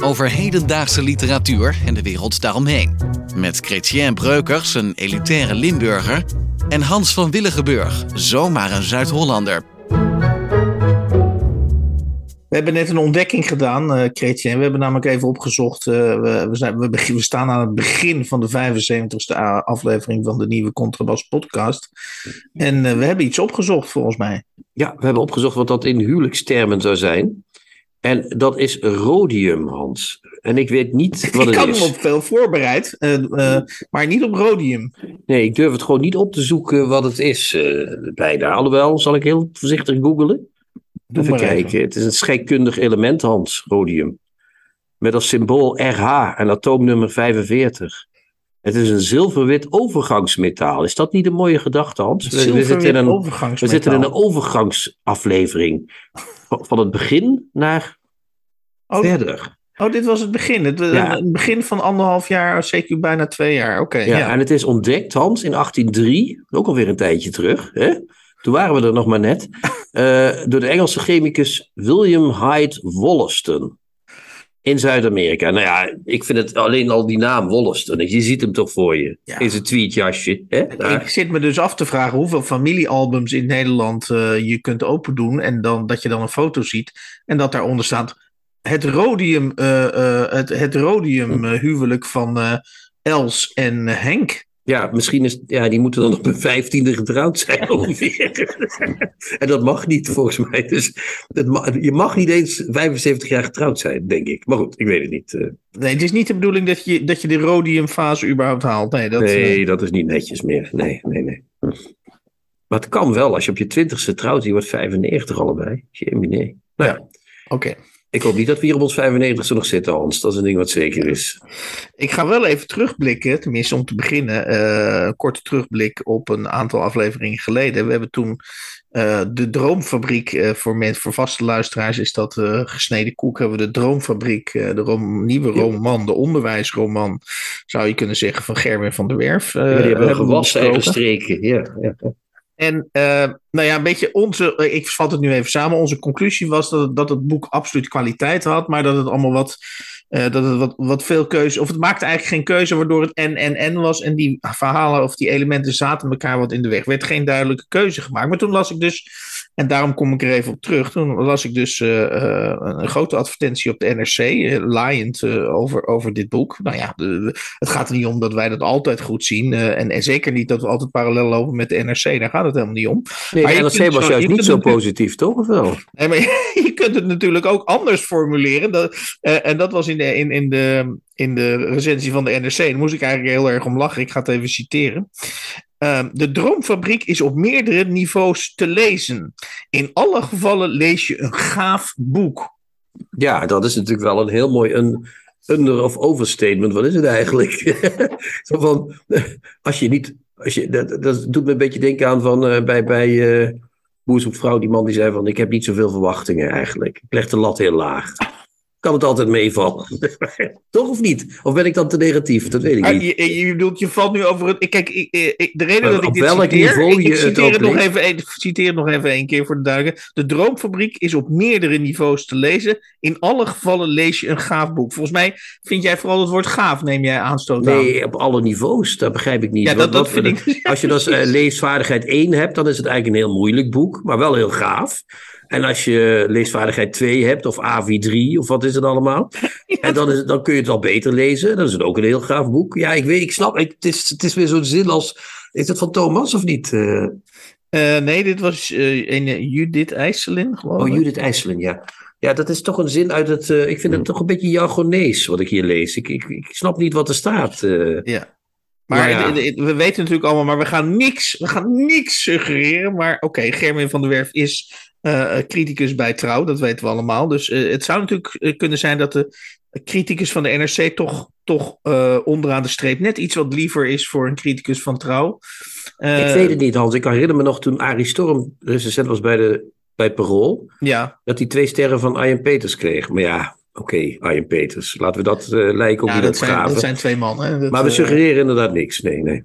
Over hedendaagse literatuur en de wereld daaromheen. Met Chrétien Breukers, een elitaire Limburger. En Hans van Willigenburg, zomaar een Zuid-Hollander. We hebben net een ontdekking gedaan, uh, Chrétien. We hebben namelijk even opgezocht. uh, we, we, zijn, we, begin- we staan aan het begin van de 75ste a- aflevering van de nieuwe Contrabas podcast. En uh, we hebben iets opgezocht volgens mij. Ja, we hebben opgezocht wat dat in huwelijkstermen zou zijn. En dat is rhodium, Hans. En ik weet niet wat Ik het had is. hem op veel voorbereid, eh, eh, maar niet op rhodium. Nee, ik durf het gewoon niet op te zoeken wat het is. eh bijna. Alhoewel, zal ik heel voorzichtig googelen. Doe Even kijken. Het is een scheikundig element, Hans, rhodium. Met als symbool RH en atoomnummer 45. Het is een zilverwit overgangsmetaal. Is dat niet een mooie gedachte, Hans? We, zitten in een, we zitten in een overgangsaflevering. Van het begin naar Oh, verder. oh, dit was het begin. Het, Ja. het begin van anderhalf jaar, CQ bijna twee jaar. Oké, Ja, ja. En het is ontdekt, Hans, in 1803. Ook alweer een tijdje terug. Hè? Toen waren we er nog maar net. eh, door de Engelse chemicus William Hyde Wollaston. In Zuid-Amerika. Nou ja, ik vind het alleen al die naam Wollaston. Je ziet hem toch voor je. Ja. In zijn tweetjasje. Hè? Ik zit me dus af te vragen hoeveel familiealbums in Nederland eh, je kunt open doen. En dan, dat je dan een foto ziet. En dat daaronder staat het rhodium, eh, eh, het, het rhodium eh, huwelijk van Els en Henk. Ja, misschien is. Ja, die moeten dan op hun vijftiende getrouwd zijn ongeveer. en dat mag niet volgens mij. Dus je mag niet eens 75 jaar getrouwd zijn, denk ik. Maar goed, ik weet het niet. eh. Nee, het is niet de bedoeling dat je, dat je de rhodiumfase überhaupt haalt. Nee, dat, nee, eh, dat is niet netjes meer. Nee, nee, nee. Maar het kan wel. Als je op je twintigste trouwt, je wordt 95 allebei. Jemie, nee. Nou ja, oké. Ik hoop niet dat we hier op ons 95ste nog zitten, Hans. Dat is een ding wat zeker is. Ik ga wel even terugblikken, tenminste om te beginnen, eh, een korte terugblik op een aantal afleveringen geleden. We hebben toen eh, de Droomfabriek, eh, voor, men, voor vaste luisteraars is dat eh, gesneden koek, hebben we de Droomfabriek, eh, de rom- nieuwe roman, de onderwijsroman, zou je kunnen zeggen, van Gerwin van der Werf. eh, Ja, die hebben we gewassen en gestreken. Ja, ja. En eh, nou ja, een beetje onze, eh, ik vat het nu even samen. Onze conclusie was dat het, dat het boek absoluut kwaliteit had, maar dat het allemaal wat, eh, dat het wat, wat veel keuze, of het maakte eigenlijk geen keuze waardoor het en en en was en die verhalen of die elementen zaten elkaar wat in de weg. Er werd geen duidelijke keuze gemaakt. Maar toen las ik dus, en daarom kom ik er even op terug, toen las ik dus eh, eh, een grote advertentie op de NRC, laaiend eh, over, over dit boek. Nou ja, de- het gaat er niet om dat wij dat altijd goed zien. en, en zeker niet dat we altijd parallel lopen met de NRC. Daar gaat het helemaal niet om. Nee, Maar de NRC kunt was zo- juist niet zo positief, toch? Of wel? Nee, maar je kunt het natuurlijk ook anders formuleren. Dat, en dat was in de, in, in, de, in de recensie van de NRC. Daar moest ik eigenlijk heel erg om lachen. Ik ga het even citeren. Ehm, de Droomfabriek is op meerdere niveaus te lezen. In alle gevallen lees je een gaaf boek. Ja, dat is natuurlijk wel een heel mooi een under- of overstatement. Wat is het eigenlijk? Zo van, als je niet... Als je, dat, dat doet me een beetje denken aan van eh, bij, bij eh Boer zoekt vrouw. Die man die zei van, ik heb niet zoveel verwachtingen eigenlijk. Ik leg de lat heel laag. Kan het altijd meevallen? Toch of niet? Of ben ik dan te negatief? Dat weet ik Ah, niet. je, je bedoelt, je valt nu over het. ik- Kijk, ik, ik- de reden Maar dat ik dit welk citeer. niveau ik, je citeer het, nog even, ik citeer het nog even één keer voor de duidelijkheid. De Droomfabriek is op meerdere niveaus te lezen. In alle gevallen lees je een gaaf boek. Volgens mij vind jij vooral het woord gaaf, neem jij aanstoot aan. Nee, op alle niveaus. Dat begrijp ik niet. Ja, dat, vind ik. Als je dus leesvaardigheid 1 hebt, dan is het eigenlijk een heel moeilijk boek, maar wel heel gaaf. En als je leesvaardigheid 2 hebt, of AV3, of wat is het allemaal. En dan, is, dan kun je het al beter lezen. Dan is het ook een heel gaaf boek. Ja, ik weet, ik snap, het, is, het is weer zo'n zin als. Is dat van Thomas of niet? Uh, nee, dit was uh, een Judith IJsselin, geloof ik. Oh, Judith IJsselin, ja. Ja, dat is toch een zin uit het. Uh, ik vind het toch een beetje jargonees wat ik hier lees. Ik, ik, ik snap niet wat er staat. Ja. Maar ja, ja. we weten natuurlijk allemaal, maar we gaan niks, we gaan niks suggereren. Maar oké, okay, Germin van der Werf is uh, criticus bij Trouw, dat weten we allemaal. Dus uh, het zou natuurlijk kunnen zijn dat de criticus van de NRC toch, toch uh, onderaan de streep net iets wat liever is voor een criticus van Trouw. ik weet het niet, Hans. Ik herinner me nog toen Arie Storm recensent was bij, de, bij Parool. Ja. Dat hij twee sterren van Ian Peters kreeg. Maar ja, Oké, okay, Arjen Peters. Laten we dat uh, lijken ook ja, dat zijn, dat zijn twee mannen. Dat, maar we suggereren uh, inderdaad niks. Nee, nee.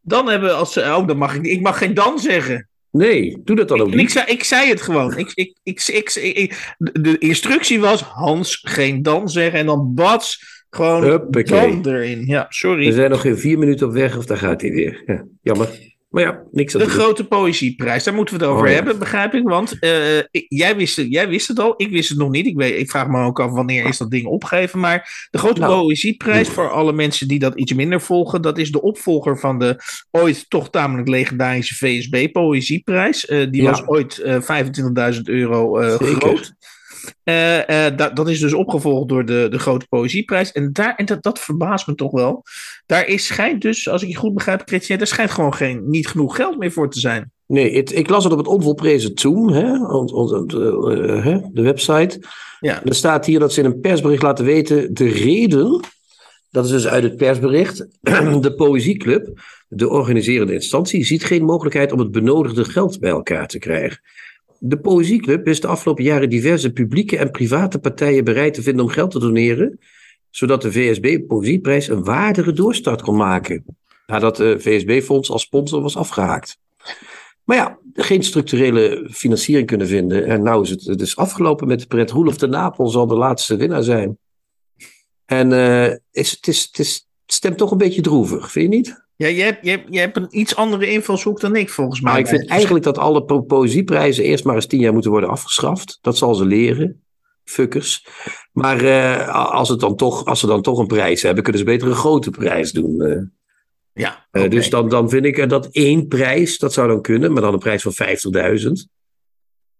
Dan hebben we als... Oh, dan mag ik Ik mag geen dan zeggen. Nee, doe dat dan ook ik, niet. Ik zei, ik zei het gewoon. Ik, ik, ik, ik, de instructie was Hans geen dan zeggen. En dan bats gewoon dan erin. Ja, sorry. We zijn nog geen vier minuten op weg of daar gaat hij weer. Ja, jammer. Maar ja, niks aan De grote poëzieprijs, daar moeten we het over oh, ja. hebben, begrijp ik. Want uh, ik, jij, wist het, jij wist het al, ik wist het nog niet. Ik, weet, ik vraag me ook af wanneer is dat ding opgegeven. Maar de grote nou, poëzieprijs, voor alle mensen die dat iets minder volgen, dat is de opvolger van de ooit toch tamelijk legendarische VSB Poëzieprijs. Uh, die ja. was ooit uh, 25.000 euro uh, groot. Uh, uh, dat, dat is dus opgevolgd door de, de grote poëzieprijs. En, daar, en dat, dat verbaast me toch wel. Daar is, schijnt dus, als ik je goed begrijp, daar schijnt gewoon geen, niet genoeg geld meer voor te zijn. Nee, het, ik las het op het onvolprezen Zoom, hè, on, on, uh, de website. Ja. Er staat hier dat ze in een persbericht laten weten de reden. Dat is dus uit het persbericht. De Poëzieclub, de organiserende instantie, ziet geen mogelijkheid om het benodigde geld bij elkaar te krijgen. De Poëzieclub is de afgelopen jaren diverse publieke en private partijen bereid te vinden om geld te doneren, zodat de VSB Poëzieprijs een waardige doorstart kon maken, nadat de VSB-fonds als sponsor was afgehaakt. Maar ja, geen structurele financiering kunnen vinden. En nou is het dus afgelopen met de pret. Roelof de Napel zal de laatste winnaar zijn. En uh, is, het, is, het, is, het stemt toch een beetje droevig, vind je niet? Ja, je hebt, je, hebt, je hebt een iets andere invalshoek dan ik, volgens mij. Maar ik vind eigenlijk dat alle poëzieprijzen eerst maar eens tien jaar moeten worden afgeschaft. Dat zal ze leren. Fuckers. Maar uh, als, het dan toch, als ze dan toch een prijs hebben, kunnen ze beter een grote prijs doen. Uh. Ja, okay. uh, dus dan, dan vind ik dat één prijs, dat zou dan kunnen, maar dan een prijs van 50.000.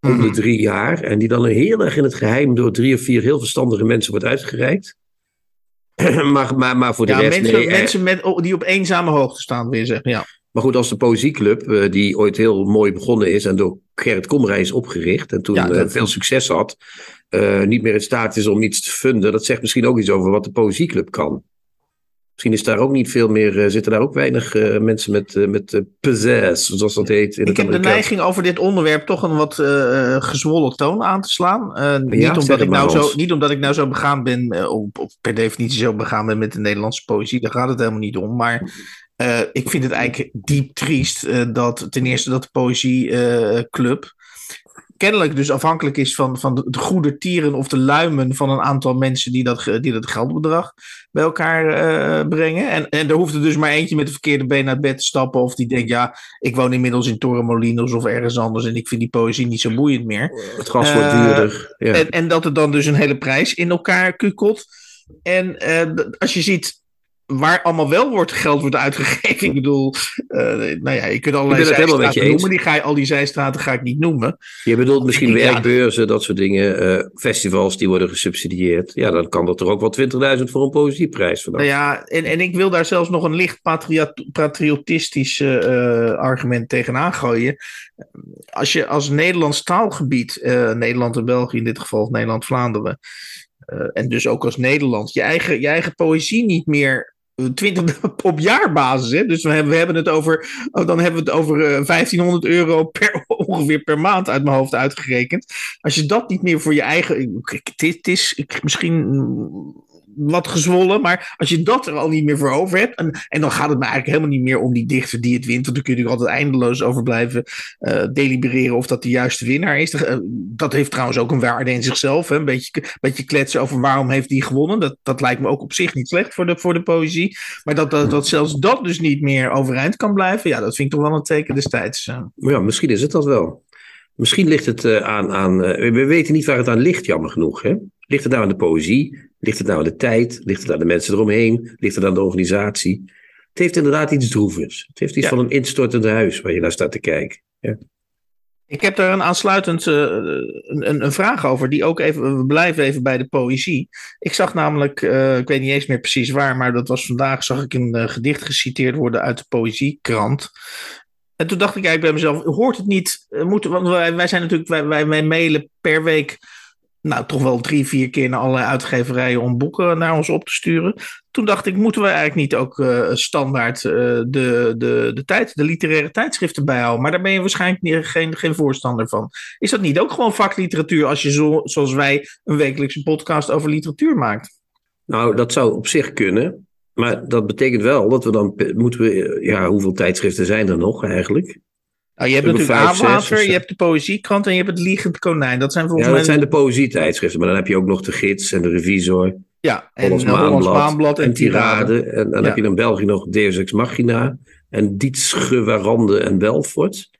Om de drie jaar. En die dan heel erg in het geheim door drie of vier heel verstandige mensen wordt uitgereikt. maar, maar, maar voor de ja, rest... Mensen, nee, mensen met, die op eenzame hoogte staan, wil je zeggen. Ja. Maar goed, als de Poëzieclub, uh, die ooit heel mooi begonnen is en door Gerrit Komrij is opgericht en toen ja, dat... uh, veel succes had, uh, niet meer in staat is om iets te funden, dat zegt misschien ook iets over wat de Poëzieclub kan. Misschien is daar ook niet veel meer, zitten daar ook weinig mensen met, met pizzazz, zoals dat heet. In ik heb de neiging over dit onderwerp toch een wat gezwollen toon aan te slaan. niet, omdat ik nou zo, niet omdat ik nou zo begaan ben, op, op, per definitie zo begaan ben met de Nederlandse poëzie, daar gaat het helemaal niet om. Maar uh, ik vind het eigenlijk diep triest uh, dat ten eerste dat de poëzieclub uh, kennelijk dus afhankelijk is van, van de goede tieren of de luimen van een aantal mensen die dat, die dat geldbedrag bij elkaar brengen. En, en er hoeft er dus maar eentje met de verkeerde been naar bed te stappen of die denkt, ja, ik woon inmiddels in Torremolinos of ergens anders en ik vind die poëzie niet zo boeiend meer. Het gas wordt duurder. Ja. En, en dat er dan dus een hele prijs in elkaar kukelt. En als je ziet waar allemaal wel wordt, geld wordt uitgegeven. Ik bedoel, uh, nou ja, je kunt allerlei zijstraten noemen. Die ga je, al die zijstraten ga ik niet noemen. Je bedoelt misschien werkbeurzen, ja, dat soort dingen. Uh, festivals die worden gesubsidieerd. Ja, dan kan dat er ook wel 20.000 voor een poëzieprijs vanaf. Nou ja, en, en ik wil daar zelfs nog een licht patriotistisch uh, argument tegenaan gooien. Als je als Nederlands taalgebied, Nederland en België in dit geval, Nederland-Vlaanderen... en dus ook als Nederland, je eigen, je eigen poëzie niet meer 20 op jaarbasis. Hè? Dus we hebben, we hebben het over. Oh, dan hebben we het over uh, 1500 euro per, ongeveer per maand uit mijn hoofd uitgerekend. Als je dat niet meer voor je eigen. Het is misschien wat gezwollen, maar als je dat er al niet meer voor over hebt. En, en dan gaat het me eigenlijk helemaal niet meer om die dichter die het wint. Want dan kun je er altijd eindeloos over blijven uh, delibereren of dat de juiste winnaar is. Uh, dat heeft trouwens ook een waarde in zichzelf. Hè? Een beetje, beetje kletsen over waarom heeft die gewonnen. Dat, dat lijkt me ook op zich niet slecht voor de, voor de poëzie. Maar dat, dat, dat zelfs dat dus niet meer overeind kan blijven. Ja, dat vind ik toch wel een teken destijds. Uh. Ja, misschien is het dat wel. Misschien ligt het aan, aan we weten niet waar het aan ligt, jammer genoeg. Hè? Ligt het nou aan de poëzie? Ligt het nou aan de tijd? Ligt het aan de mensen eromheen? Ligt het aan de organisatie? Het heeft inderdaad iets droevigs. Het heeft iets ja. van een instortend huis waar je naar staat te kijken. Ja. Ik heb daar een aansluitend uh, een, een, vraag over, die ook even, we blijven even bij de poëzie. Ik zag namelijk, uh, ik weet niet eens meer precies waar, maar dat was vandaag, zag ik een uh, gedicht geciteerd worden uit de poëziekrant. En toen dacht ik eigenlijk bij mezelf, hoort het niet, moeten, want wij, wij zijn natuurlijk, wij, wij, wij mailen per week nou, toch wel drie, vier keer naar allerlei uitgeverijen om boeken naar ons op te sturen. Toen dacht ik, moeten we eigenlijk niet ook uh, standaard uh, de, de, de, tijd, de literaire tijdschriften bijhouden? Maar daar ben je waarschijnlijk niet, geen, geen voorstander van. Is dat niet ook gewoon vakliteratuur als je zo, zoals wij een wekelijkse podcast over literatuur maakt? Nou, dat zou op zich kunnen. Maar dat betekent wel dat we dan moeten we, ja, hoeveel tijdschriften zijn er nog eigenlijk? Nou, je hebt natuurlijk Aanwater, je hebt de Poëziekrant en je hebt het Liegend Konijn. Dat zijn volgens ja, mij... dat zijn de poëzietijdschriften. Maar dan heb je ook nog de Gids en de Revisor. Ja, en Hollands Maanblad, Maanblad en, en Tirade. En dan ja. heb je in België nog Deus Ex Machina. En Dietsche, Warande en Belfort.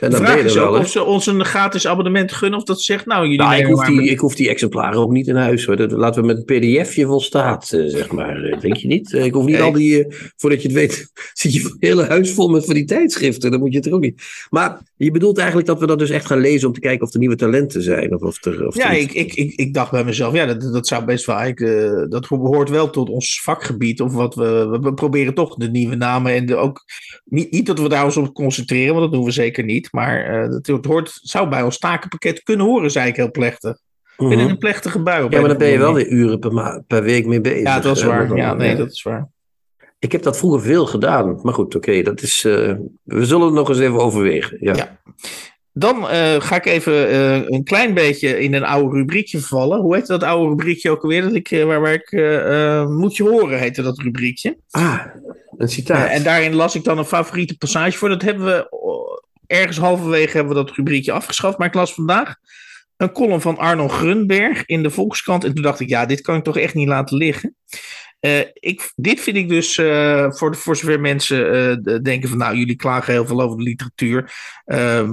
En dan de vraag is ook of ze ons een gratis abonnement gunnen of dat ze zegt, nou jullie... Nou, ik, hoef die, ik hoef die exemplaren ook niet in huis hoor. Dat, laten we met een pdfje volstaat, uh, zeg maar. Uh, denk je niet? Uh, ik hoef niet al die, voordat je het weet, zit je het hele huis vol met van die tijdschriften. Dan moet je het er ook niet. Maar je bedoelt eigenlijk dat we dat dus echt gaan lezen om te kijken of er nieuwe talenten zijn? Of, of er, of ja, ik, ik, ik, ik dacht bij mezelf, ja, dat, dat zou best wel eigenlijk, dat behoort wel tot ons vakgebied. Of wat we, we proberen toch de nieuwe namen en de, ook, niet, niet dat we daar ons op concentreren, want dat doen we zeker niet. Maar maar uh, het hoort, zou bij ons takenpakket kunnen horen, zei ik heel plechtig. Ben in een plechtige bui. Ja, maar dan ben je wel weer uren per, per week mee bezig. Ja, dat is waar. Dan, ja, nee, ja. dat is waar. Ik heb dat vroeger veel gedaan. Maar goed, oké, okay, dat is. Uh, we zullen het nog eens even overwegen. Ja. ja. Dan uh, ga ik even uh, een klein beetje in een oude rubriekje vallen. Hoe heet dat oude rubriekje ook alweer? Dat ik, waar, waar ik moet je horen, heette dat rubriekje. Ah, een citaat. en daarin las ik dan een favoriete passage voor. Dat hebben we ergens halverwege hebben we dat rubriekje afgeschaft. Maar ik las vandaag een column van Arno Grunberg in de Volkskrant. En toen dacht ik, ja, dit kan ik toch echt niet laten liggen. Uh, ik, dit vind ik dus uh, voor, voor zover mensen uh, denken van nou, jullie klagen heel veel over de literatuur.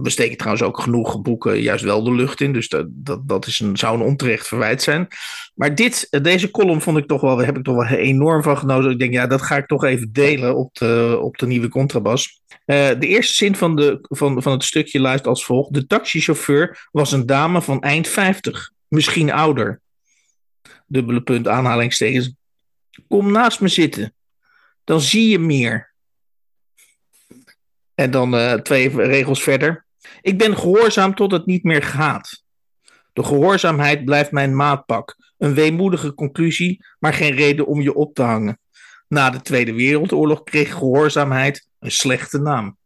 we steken trouwens ook genoeg boeken juist wel de lucht in. Dus dat, dat, dat is een, zou een onterecht verwijt zijn. Maar dit, deze column vond ik toch wel, heb ik toch wel enorm van genoten. Ik denk, ja, dat ga ik toch even delen op de, op de nieuwe contrabas. De eerste zin van, de, van, van het stukje luidt als volgt. De taxichauffeur was een dame van eind 50, misschien ouder. Dubbele punt, aanhalingstekens Kom naast me zitten. Dan zie je meer. En dan uh, twee regels verder. Ik ben gehoorzaam tot het niet meer gaat. De gehoorzaamheid blijft mijn maatpak. Een weemoedige conclusie, maar geen reden om je op te hangen. Na de Tweede Wereldoorlog kreeg gehoorzaamheid een slechte naam.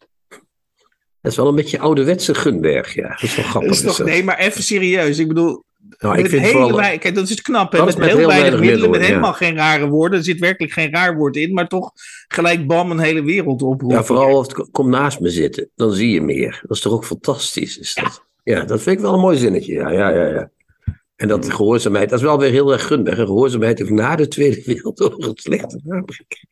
Dat is wel een beetje ouderwetse Gunberg, ja. Dat is wel grappig. Dat is toch, nee, maar even serieus. Ik bedoel, nou, ik vind hele kijk, dat is knap. Hè? Met, met heel, heel weinig middelen, met helemaal geen rare woorden. Er zit werkelijk geen raar woord in, maar toch gelijk bam een hele wereld oproepen. Ja, vooral als het kom naast me zitten, dan zie je meer. Dat is toch ook fantastisch? Is dat? Ja. ja, dat vind ik wel een mooi zinnetje. Ja, ja, ja. ja. En dat gehoorzaamheid, dat is wel weer heel erg gundig. Gehoorzaamheid heeft na de Tweede Wereldoorlog het slechte naam ik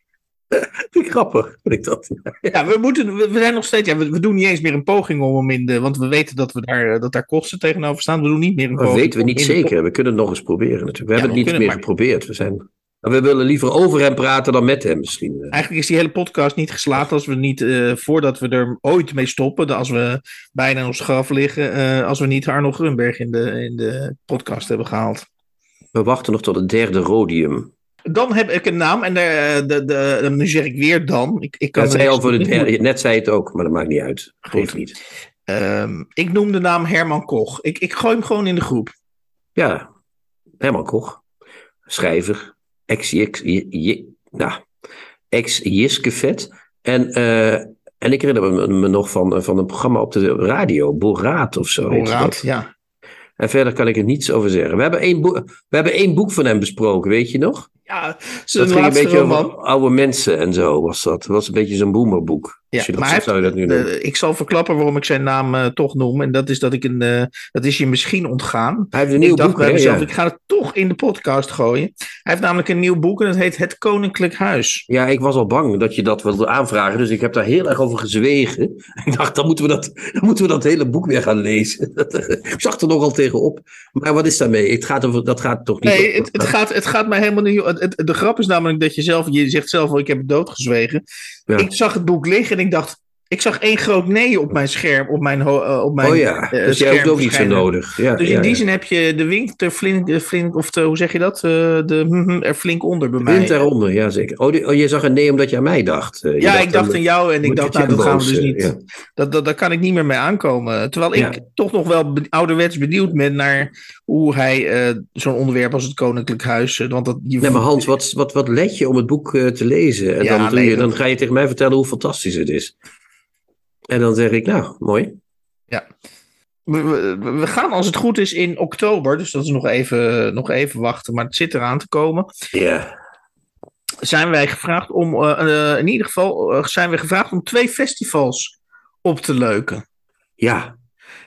grappig, vind ik dat. Ja, we, moeten, we zijn nog steeds, ja, we, we, doen niet eens meer een poging om hem in de, want we weten dat, we daar, dat daar kosten tegenover staan. We doen niet meer een dat poging. weten we niet zeker. De... We kunnen het nog eens proberen natuurlijk. We ja, hebben het niet meer maar... geprobeerd. We, zijn, we willen liever over hem praten dan met hem misschien. Eigenlijk is die hele podcast niet geslaagd als we niet, uh, voordat we er ooit mee stoppen, als we bijna in ons graf liggen, uh, als we niet Arno Grunberg in de, in de podcast hebben gehaald. We wachten nog tot het derde rodium. Dan heb ik een naam en de, de, de, nu zeg ik weer dan. Ik, ik kan dat zei al voor de derde, net zei het ook, maar dat maakt niet uit. Geeft niet. Um, ik noem de naam Herman Koch. Ik, ik gooi hem gewoon in de groep. Ja, Herman Koch. Schrijver. Ex-Jiskevet. Nou, en, uh, en ik herinner me, nog van, van een programma op de radio. Boraat of zo. Boraat, ja. En verder kan ik er niets over zeggen. We hebben één, boek, we hebben één boek van hem besproken, weet je nog? Ja, dat ging een beetje roman. over oude mensen en zo was dat. Dat was een beetje zo'n boemerboek. Ja, dat maar zegt, zou je dat nu. Eh, ik zal verklappen waarom ik zijn naam eh, toch noem. En dat is dat ik een. eh, dat is je misschien ontgaan. Hij heeft een nieuw ik dacht boek, bij mezelf, Ja. ik ga het toch in de podcast gooien. Hij heeft namelijk een nieuw boek en dat heet Het Koninklijk Huis. Ja, ik was al bang dat je dat wilde aanvragen, dus ik heb daar heel erg over gezwegen. Ik dacht, dan moeten we dat, dan moeten we dat hele boek weer gaan lezen. ik zag er nogal tegenop. Maar wat is daarmee? Het gaat over, dat gaat toch niet Nee, over- het, het, gaat, het gaat mij helemaal niet. Het, de grap is namelijk dat je zelf. Je zegt zelf al, ik heb het doodgezwegen. Ja. Ik zag het boek liggen en ik dacht. Ik zag één groot nee op mijn scherm. Op mijn, eh, op mijn oh ja, eh, dus jij hebt scherm ook niet zo nodig. Ja, Dus ja, in die ja. zin heb je de wink er flink, er flink of de, hoe zeg je dat? Eh, de mhm, er flink onder bij mij. Wind daaronder, ja zeker. Oh, die- oh, je zag een nee omdat je aan mij dacht. Eh, je Ja, ik dacht aan- aan jou en ik dacht, je nou, dat gaan we dus eh, niet. Dat, dat, daar kan ik niet meer mee aankomen. Terwijl ik toch nog wel be- ouderwets benieuwd ben naar hoe hij eh, zo'n onderwerp als het Koninklijk Huis. eh, Want dat, je, Nee, maar Hans, wat, wat, wat let je om het boek eh, te lezen? En dan, doe je, dan ga je tegen mij vertellen hoe fantastisch het is. En dan zeg ik, nou, mooi. we, we- we gaan als het goed is in oktober, dus dat is nog even, nog even wachten, maar het zit eraan te komen. Ja. Zijn wij gevraagd om, eh, eh, in ieder geval eh, zijn we gevraagd om twee festivals op te leuken. Ja.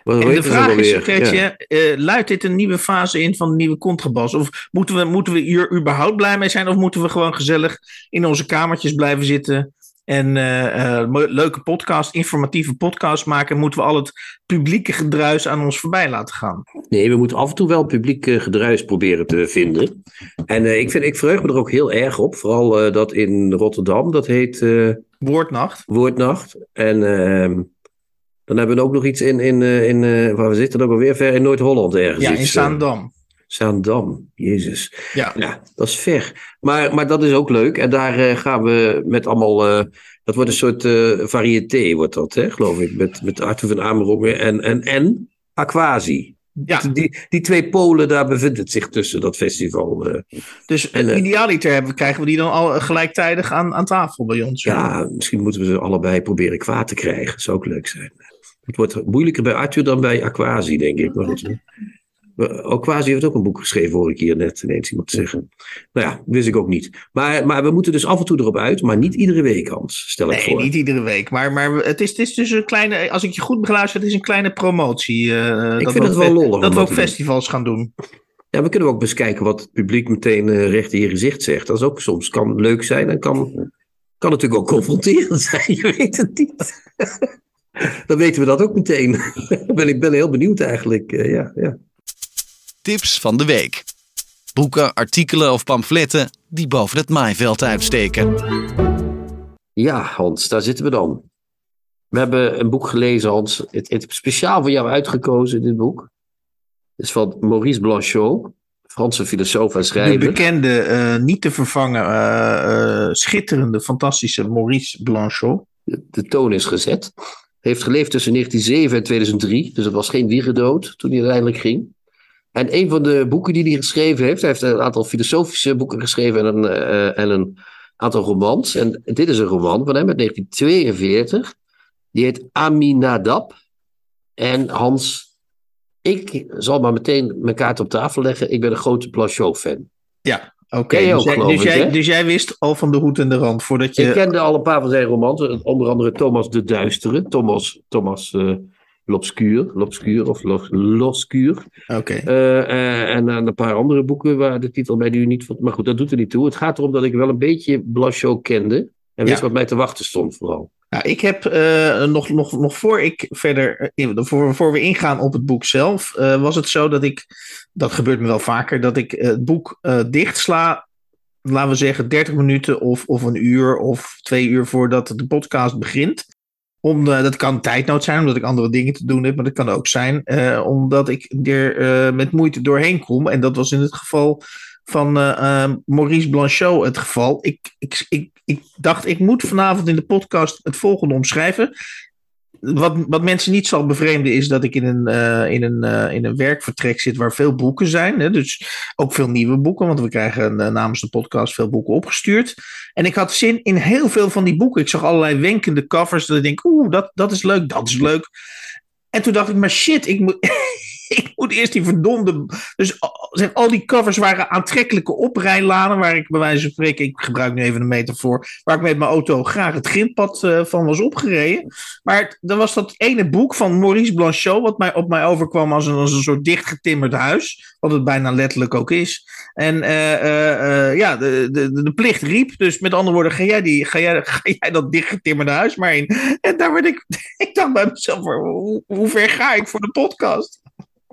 Wat En de vraag is? Gretje, Ja. luidt dit een nieuwe fase in van de nieuwe contrabas? Of moeten we, moeten we hier überhaupt blij mee zijn? Of moeten we gewoon gezellig in onze kamertjes blijven zitten en eh, eh, leuke podcast, informatieve podcast maken? Moeten we al het publieke gedruis aan ons voorbij laten gaan? Nee, we moeten af en toe wel publiek eh, gedruis proberen te vinden. En ik, vind, ik verheug me er ook heel erg op. Vooral dat in Rotterdam, dat heet Woordnacht. Woordnacht. En ehm, dan hebben we ook nog iets in, in, in eh, waar we zitten ook alweer ver in Noord-Holland ergens. Ja, in Zaandam. Zaandam, jezus. Ja. Ja, dat is ver. Maar, maar dat is ook leuk. En daar eh, gaan we met allemaal. eh, dat wordt een soort eh variété, wordt dat, hè, geloof ik. Met, met Arthur van Amerongen en, en, en Aquasi. Ja, Die, die twee polen, daar bevindt het zich tussen, dat festival. dus En, idealiter hebben, krijgen we die dan al gelijktijdig aan, aan tafel bij ons. ja, misschien moeten we ze allebei proberen kwaad te krijgen. Dat zou ook leuk zijn. Het wordt moeilijker bij Arthur dan bij Aquasi, denk ik. Maar goed. Aquasi heeft ook een boek geschreven, hoor ik hier net ineens iemand zeggen. Nou ja, wist ik ook niet. Maar, maar we moeten dus af en toe erop uit, maar niet iedere week, Hans, stel ik Nee, voor. niet iedere week. Maar, maar het, is, het is dus een kleine, als ik je goed beluister, het is een kleine promotie. eh, Ik dat vind we het wel lollig Dat we ook doen. festivals gaan doen. Ja, we kunnen ook best kijken wat het publiek meteen eh, recht in je gezicht zegt. Dat is ook soms kan leuk zijn en kan, kan natuurlijk ook confronterend zijn. Je weet het niet. Dan weten we dat ook meteen. ben ik ben heel benieuwd eigenlijk. eh, ja, ja. Tips van de week. Boeken, artikelen of pamfletten die boven het maaiveld uitsteken. ja, Hans, daar zitten we dan. We hebben een boek gelezen, Hans. Het, het is speciaal voor jou uitgekozen, dit boek. Het is van Maurice Blanchot, Franse filosoof en De schrijver. bekende, eh, niet te vervangen, eh, eh, schitterende, fantastische Maurice Blanchot. de, de toon is gezet. Heeft geleefd tussen 1907 en 2003, dus het was geen wiegendood toen hij uiteindelijk ging. En een van de boeken die hij geschreven heeft, hij heeft een aantal filosofische boeken geschreven en een, eh, en een aantal romans. En dit is een roman van hem uit 1942, die heet Aminadab. En Hans, ik zal maar meteen mijn kaart op tafel leggen. Ik ben een grote Blanchot-fan. Oké, Ken je dus, jij, dus, ik, jij, dus jij wist al van de hoed en de rand voordat je. Ik kende al een paar van zijn romans, onder andere Thomas de Duistere, Thomas, Thomas eh L'Obscur, L'Obscur of Lo- L'Oscur. Oké. Eh, eh, en een paar andere boeken waar de titel mij nu niet van. Maar goed, dat doet er niet toe. Het gaat erom dat ik wel een beetje Blanchot kende. En wist Ja. wat mij te wachten stond, vooral. Nou, ik heb eh, nog, nog, nog voor ik verder, voor, voor we ingaan op het boek zelf, was het zo dat ik, dat gebeurt me wel vaker, dat ik het boek eh dichtsla, laten we zeggen 30 minuten of, of een uur of twee uur voordat de podcast begint. Om, eh, dat kan tijdnood zijn, omdat ik andere dingen te doen heb, maar dat kan ook zijn eh, omdat ik er eh, met moeite doorheen kom. En dat was in het geval van eh, eh, Maurice Blanchot het geval. Ik, ik, ik, ik dacht, ik moet vanavond in de podcast het volgende omschrijven. Wat, wat mensen niet zal bevreemden is dat ik in een, eh, in, een, eh, in een werkvertrek zit waar veel boeken zijn. Hè? Dus ook veel nieuwe boeken, want we krijgen eh, namens de podcast veel boeken opgestuurd. En ik had zin in heel veel van die boeken. Ik zag allerlei wenkende covers dat ik denk, oeh, dat, dat is leuk, dat is leuk. En toen dacht ik, maar shit, ik moet, ik moet eerst die verdomde. Dus zeg, al die covers waren aantrekkelijke oprijlanen. Waar ik bij wijze van spreken, ik gebruik nu even een metafoor. Waar ik met mijn auto graag het grindpad uh, van was opgereden. Maar dan was dat ene boek van Maurice Blanchot. Wat mij, op mij overkwam als een, als een soort dichtgetimmerd huis. Wat het bijna letterlijk ook is. En uh, ja, de, de, de plicht riep. Dus met andere woorden, ga jij, die, ga jij, ga jij dat dichtgetimmerde huis maar in. En daar werd ik. Ik dacht bij mezelf: hoe ver ga ik voor de podcast?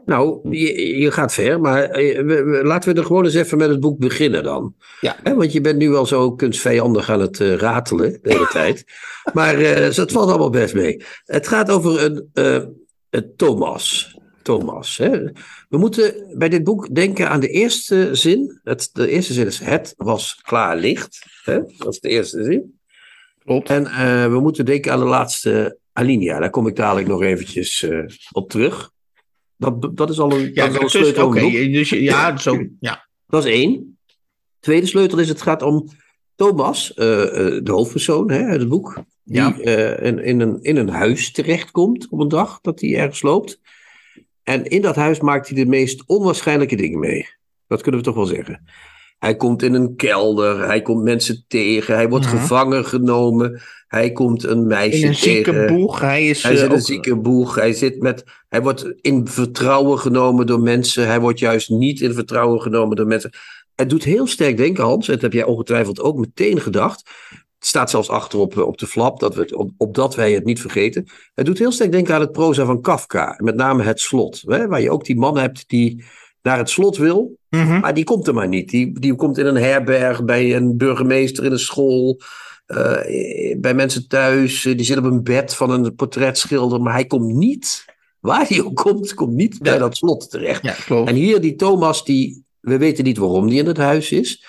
Nou, je, je, gaat ver, maar eh, laten we er gewoon eens even met het boek beginnen dan. Ja. want je bent nu al zo kunstvijandig aan het uh, ratelen de hele tijd. Maar uh, het valt allemaal best mee. Het gaat over een, uh, Thomas. Thomas. Hè? We moeten bij dit boek denken aan de eerste zin. Het, de eerste zin is: Het was klaar licht. Hè? Dat is de eerste zin. Klopt. En we moeten denken aan de laatste alinea. Daar kom ik dadelijk nog eventjes op terug. Dat, dat is al een, ja, dat is al een sleutel. Oké, dus ja, zo, ja. Dat is één. Tweede sleutel is: het gaat om Thomas, uh, uh, de hoofdpersoon hè, uit het boek. Die ja. uh, in, in, een, in een huis terechtkomt op een dag dat hij ergens loopt. En in dat huis maakt hij de meest onwaarschijnlijke dingen mee. Dat kunnen we toch wel zeggen. Hij komt in een kelder, hij komt mensen tegen, hij wordt gevangen genomen, hij komt een meisje in een tegen. zieke boeg, hij is hij zit in een zieke boeg, hij, zit met, hij wordt in vertrouwen genomen door mensen, hij wordt juist niet in vertrouwen genomen door mensen. Het doet heel sterk denken, Hans, en dat heb jij ongetwijfeld ook meteen gedacht. Het staat zelfs achterop op de flap, dat we het, op, opdat wij het niet vergeten. Het doet heel sterk denken aan het proza van Kafka, met name het slot, hè, waar je ook die man hebt die naar het slot wil, mhm. maar die komt er maar niet. Die, die komt in een herberg, bij een burgemeester in een school, uh, bij mensen thuis. Die zit op een bed van een portretschilder, maar hij komt niet, waar hij ook komt, komt niet bij dat slot terecht. Ja, en hier die Thomas, die, we weten niet waarom die in het huis is.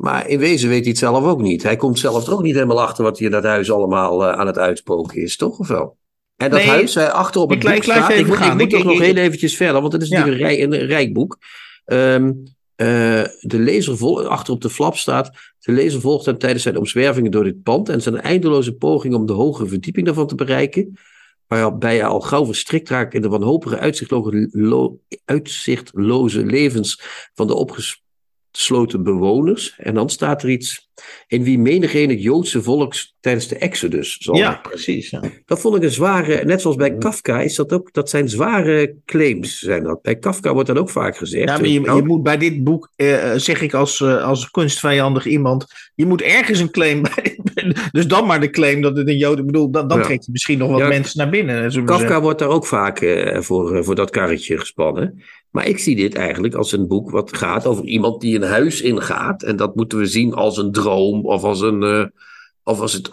Maar in wezen weet hij het zelf ook niet. Hij komt zelf er ook niet helemaal achter wat hij in dat huis allemaal uh, aan het uitspoken is, toch? Of wel? En dat huis uh, achter op het boek staat. Ik, ik, moet toch nog heel eventjes verder, want het is natuurlijk een, rij, een, rijk boek. Um, uh, de lezer vol, achter op de flap staat. De lezer volgt hem tijdens zijn omzwervingen door dit pand en zijn eindeloze poging om de hogere verdieping daarvan te bereiken. Waarbij hij al gauw verstrikt raakt in de wanhopige uitzichtloze, uitzichtloze levens van de opgesloten bewoners. En dan staat er iets in wie menigeen het Joodse volk tijdens de Exodus zal Ja, precies. Ja. Dat vond ik een zware, net zoals bij Kafka is dat ook, dat zijn zware claims. Zijn dat. Bij Kafka wordt dat ook vaak gezegd. Ja, maar je, je moet bij dit boek, eh, zeg ik als, uh, als kunstvijandig iemand, je moet ergens een claim bij. Dus dan maar de claim dat het een Jood, ik bedoel, dan, dan ja. trekt je misschien nog wat ja, mensen naar binnen. Kafka wordt daar ook vaak uh, voor, voor dat karretje gespannen. Maar ik zie dit eigenlijk als een boek wat gaat over iemand die een huis ingaat. En dat moeten we zien als een droom of als, een, uh, of als het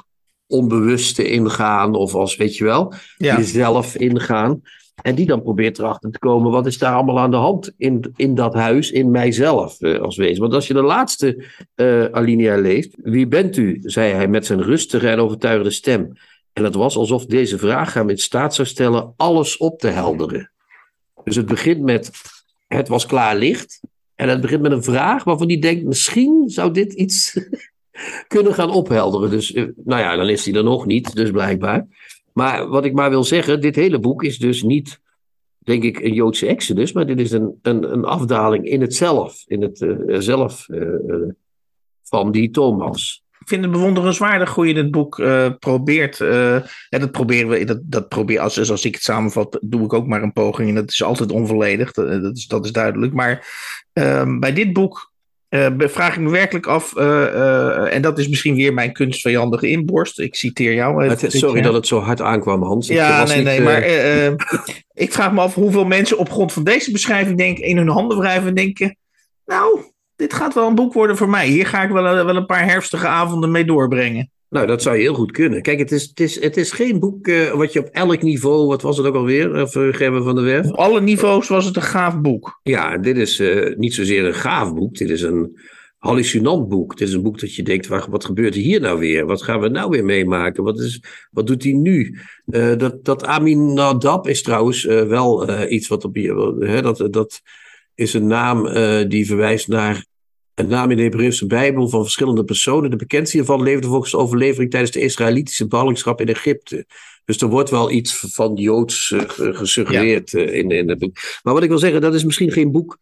onbewuste ingaan of als, weet je wel, ja. jezelf ingaan. En die dan probeert erachter te komen, wat is daar allemaal aan de hand in, in dat huis, in mijzelf uh, als wezen. Want als je de laatste uh, alinea leest, wie bent u, zei hij met zijn rustige en overtuigende stem. En het was alsof deze vraag hem in staat zou stellen alles op te helderen. Dus het begint met, het was klaar licht. En het begint met een vraag waarvan hij denkt, misschien zou dit iets kunnen gaan ophelderen. Dus, eh, nou ja, dan is hij er nog niet, dus blijkbaar. Maar wat ik maar wil zeggen, dit hele boek is dus niet, denk ik, een Joodse exodus, maar dit is een, een, een afdaling in het zelf, in het uh, zelf uh, van die Thomas ik vind het bewonderenswaardig hoe je dit boek probeert. En dat proberen we, dat, dat probeer, als, als ik het samenvat, doe ik ook maar een poging. En dat is altijd onvolledig, dat, dat is, dat is duidelijk. Maar uh, bij dit boek vraag ik me werkelijk af, en dat is misschien weer mijn kunstvijandige inborst. Ik citeer jou. sorry dat het zo hard aankwam, Hans. Ja, nee, niet, nee, maar ik vraag me af hoeveel mensen op grond van deze beschrijving denken, in hun handen wrijven en denken, nou, dit gaat wel een boek worden voor mij. Hier ga ik wel, wel een paar herfstige avonden mee doorbrengen. Nou, dat zou heel goed kunnen. Kijk, het is, het is, het is geen boek uh, wat je op elk niveau, wat was het ook alweer, of uh, Gerben van der Werf? Op alle niveaus was het een gaaf boek. Ja, dit is uh, niet zozeer een gaaf boek, dit is een hallucinant boek. Dit is een boek dat je denkt, wat, wat gebeurt hier nou weer? Wat gaan we nou weer meemaken? Wat, is, wat doet hij nu? dat, dat Aminadab is trouwens wel iets wat op je, dat, dat is een naam die verwijst naar een naam in de Hebreeuwse Bijbel van verschillende personen. De bekendste hiervan leefde volgens de overlevering tijdens de Israëlitische ballingschap in Egypte. Dus er wordt wel iets van Joods uh, gesuggereerd uh, in, in het boek. Maar wat ik wil zeggen, dat is misschien geen boek.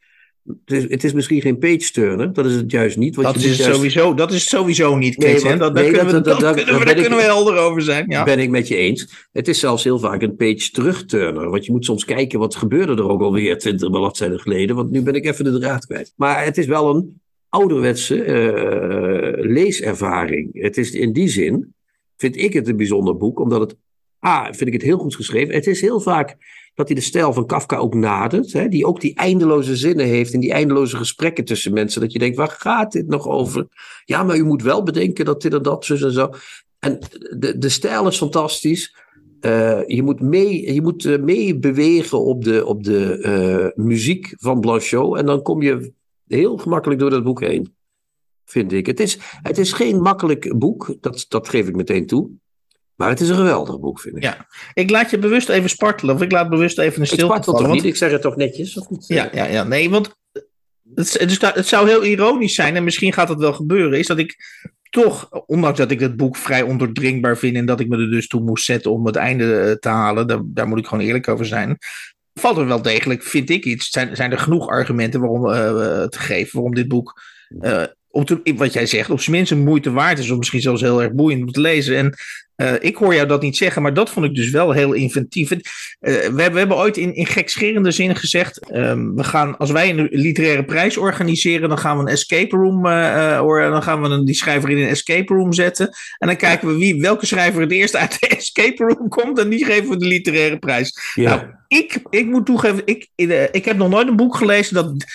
Het is, het is misschien geen page-turner, dat is het juist niet. Dat, is juist... sowieso, dat is sowieso niet, Kees. Nee, dat, nee, daar kunnen, we, dat, dat, kunnen, we, daar kunnen we helder over zijn. Ja. ben ik met je eens. Het is zelfs heel vaak een page-terugturner. Want je moet soms kijken, wat gebeurde er ook alweer twintig bladzijden geleden. Want nu ben ik even de draad kwijt. Maar het is wel een ouderwetse uh, leeservaring. Het is in die zin, vind ik het een bijzonder boek, omdat het, ah, vind ik het heel goed geschreven. Het is heel vaak dat hij de stijl van Kafka ook nadert, hè, die ook die eindeloze zinnen heeft en die eindeloze gesprekken tussen mensen, dat je denkt, waar gaat dit nog over? Ja, maar u moet wel bedenken dat dit en dat, zo en zo. En de, de stijl is fantastisch. Uh, je moet, mee, je moet uh, mee bewegen op de, op de muziek van Blanchot. En dan kom je heel gemakkelijk door dat boek heen. Vind ik. Het is, het is geen makkelijk boek, dat, dat geef ik meteen toe. Maar het is een geweldig boek, vind ik. Ja, ik laat je bewust even spartelen. Of ik laat bewust even een stilte Ik spartel toch niet? Ik zeg het toch netjes? Of niet? Ja, ja, ja. Nee, want het, het, het zou heel ironisch zijn. En misschien gaat het wel gebeuren. Is dat ik toch, ondanks dat ik het boek vrij ondoordringbaar vind. En dat ik me er dus toe moest zetten om het einde te halen. Daar, daar moet ik gewoon eerlijk over zijn valt er wel degelijk, vind ik iets. Zijn, zijn er genoeg argumenten waarom, uh, te geven waarom dit boek. Uh, om te, wat jij zegt, op zijn minst een moeite waard is, of misschien zelfs heel erg boeiend om te lezen. En uh, ik hoor jou dat niet zeggen, maar dat vond ik dus wel heel inventief. Uh, we, hebben, we hebben ooit in, in gekscherende zin gezegd: um, we gaan, als wij een literaire prijs organiseren, dan gaan we een escape room, uh, or, dan gaan we een, die schrijver in een escape room zetten. En dan kijken we wie, welke schrijver het eerst uit de escape room komt, en die geven we de literaire prijs. Ja. Nou, ik, ik moet toegeven, ik, ik heb nog nooit een boek gelezen dat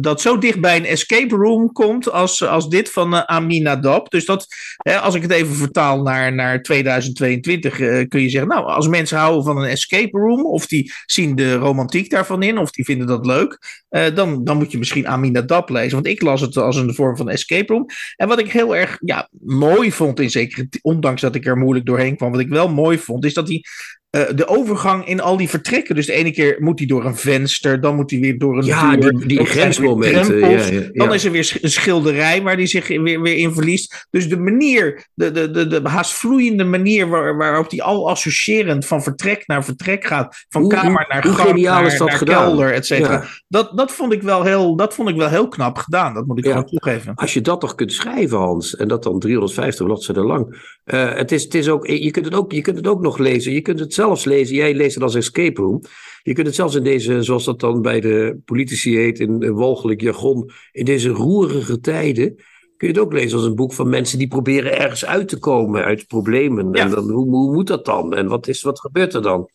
dat zo dicht bij een escape room komt als, als dit van Amina Dab. Dus dat, als ik het even vertaal naar, naar 2022, kun je zeggen, nou, als mensen houden van een escape room, of die zien de romantiek daarvan in, of die vinden dat leuk, dan, dan moet je misschien Amina Dab lezen. Want ik las het als een vorm van escape room. En wat ik heel erg ja, mooi vond, in zekere, ondanks dat ik er moeilijk doorheen kwam, wat ik wel mooi vond, is dat hij uh, de overgang in al die vertrekken. Dus de ene keer moet hij door een venster, dan moet hij weer door een ja. Die, die grensmomenten. Ja, ja, ja, Dan is er weer een schilderij waar hij zich weer, weer in verliest. Dus de manier, de, de, de, de haast vloeiende manier waar, waarop hij al associërend van vertrek naar vertrek gaat. Van hoe, kamer naar hoe gang, naar, is dat naar kelder, et cetera. Dat, dat, vond ik wel heel, dat vond ik wel heel knap gedaan. Dat moet ik gewoon toegeven. Als je dat toch kunt schrijven, Hans, en dat dan 350 bladzijden lang. Uh, het is, het is ook, je, kunt het ook, je kunt het ook nog lezen. Je kunt het zelfs lezen. Jij leest het als escape room. Je kunt het zelfs in deze, zoals dat dan bij de politici heet, in, in walgelijk jargon, in deze roerige tijden, kun je het ook lezen als een boek van mensen die proberen ergens uit te komen uit problemen. Ja. En dan, hoe, hoe moet dat dan? En wat, is, wat gebeurt er dan?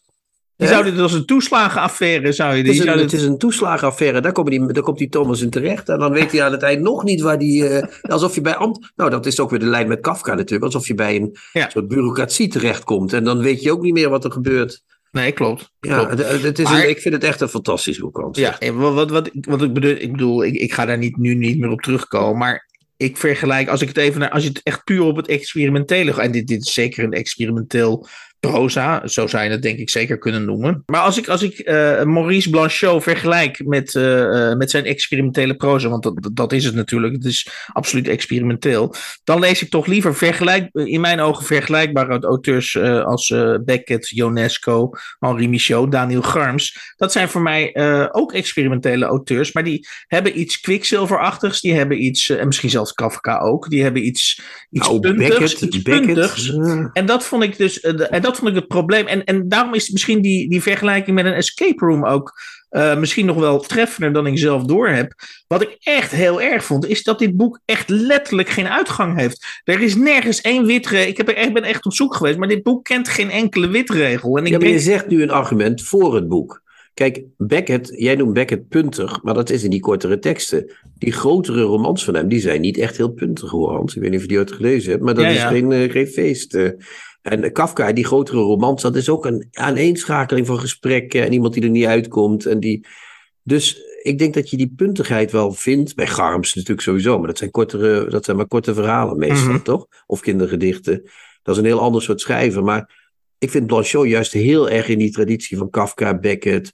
Je zou dit als een toeslagenaffaire zou je het is, een, het is een toeslagenaffaire. Daar, komt die, daar komt die Thomas in terecht. En dan weet hij aan het eind nog niet waar die. Uh, alsof je bij ambt. Nou, dat is ook weer de lijn met Kafka natuurlijk. Alsof je bij een ja. soort bureaucratie terechtkomt. En dan weet je ook niet meer wat er gebeurt. Nee, klopt. Ja, klopt. Het, is Maar- een, ik vind het echt een fantastisch boek. Ja, wat, wat, wat, wat ik bedoel, ik, bedoel ik, ik ga daar niet, nu niet meer op terugkomen. Maar ik vergelijk, als ik het even naar, als je het echt puur op het experimentele. En dit, dit is zeker een experimenteel proza, zo zou je het denk ik zeker kunnen noemen. Maar als ik, als ik eh, Maurice Blanchot vergelijk met, eh, eh, met zijn experimentele proza, want dat, dat is het natuurlijk, het is absoluut experimenteel, dan lees ik toch liever vergelijk, in mijn ogen vergelijkbare auteurs als Beckett, Ionesco, Henri Michaud, Daniel Garms. Dat zijn voor mij ook experimentele auteurs, maar die hebben iets kwikzilverachtigs, die hebben iets, en misschien zelfs Kafka ook, die hebben iets, iets Nou, puntigs, Beckett, iets Beckett, puntigs. En dat vond ik dus, en dat vond ik het probleem. En, en daarom is misschien die, die vergelijking met een escape room ook eh, misschien nog wel treffender dan ik zelf door heb. Wat ik echt heel erg vond, is dat dit boek echt letterlijk geen uitgang heeft. Er is nergens één witregel. Ik heb er echt, ben echt op zoek geweest, maar dit boek kent geen enkele witregel. En ik Ja, maar je denk, zegt nu een argument voor het boek. Kijk, Beckett, jij noemt Beckett puntig, maar dat is in die kortere teksten. Die grotere romans van hem, die zijn niet echt heel puntig hoor, Hans. Ik weet niet of je die ooit gelezen hebt, maar dat Ja, is. Geen, eh, geen feest. En Kafka, die grotere romans, dat is ook een aaneenschakeling van gesprekken en iemand die er niet uitkomt. En die... Dus ik denk dat je die puntigheid wel vindt. Bij Garms natuurlijk sowieso, maar dat zijn, kortere, dat zijn maar korte verhalen meestal, Mhm. toch? Of kindergedichten. Dat is een heel ander soort schrijven. Maar ik vind Blanchot juist heel erg in die traditie van Kafka, Beckett.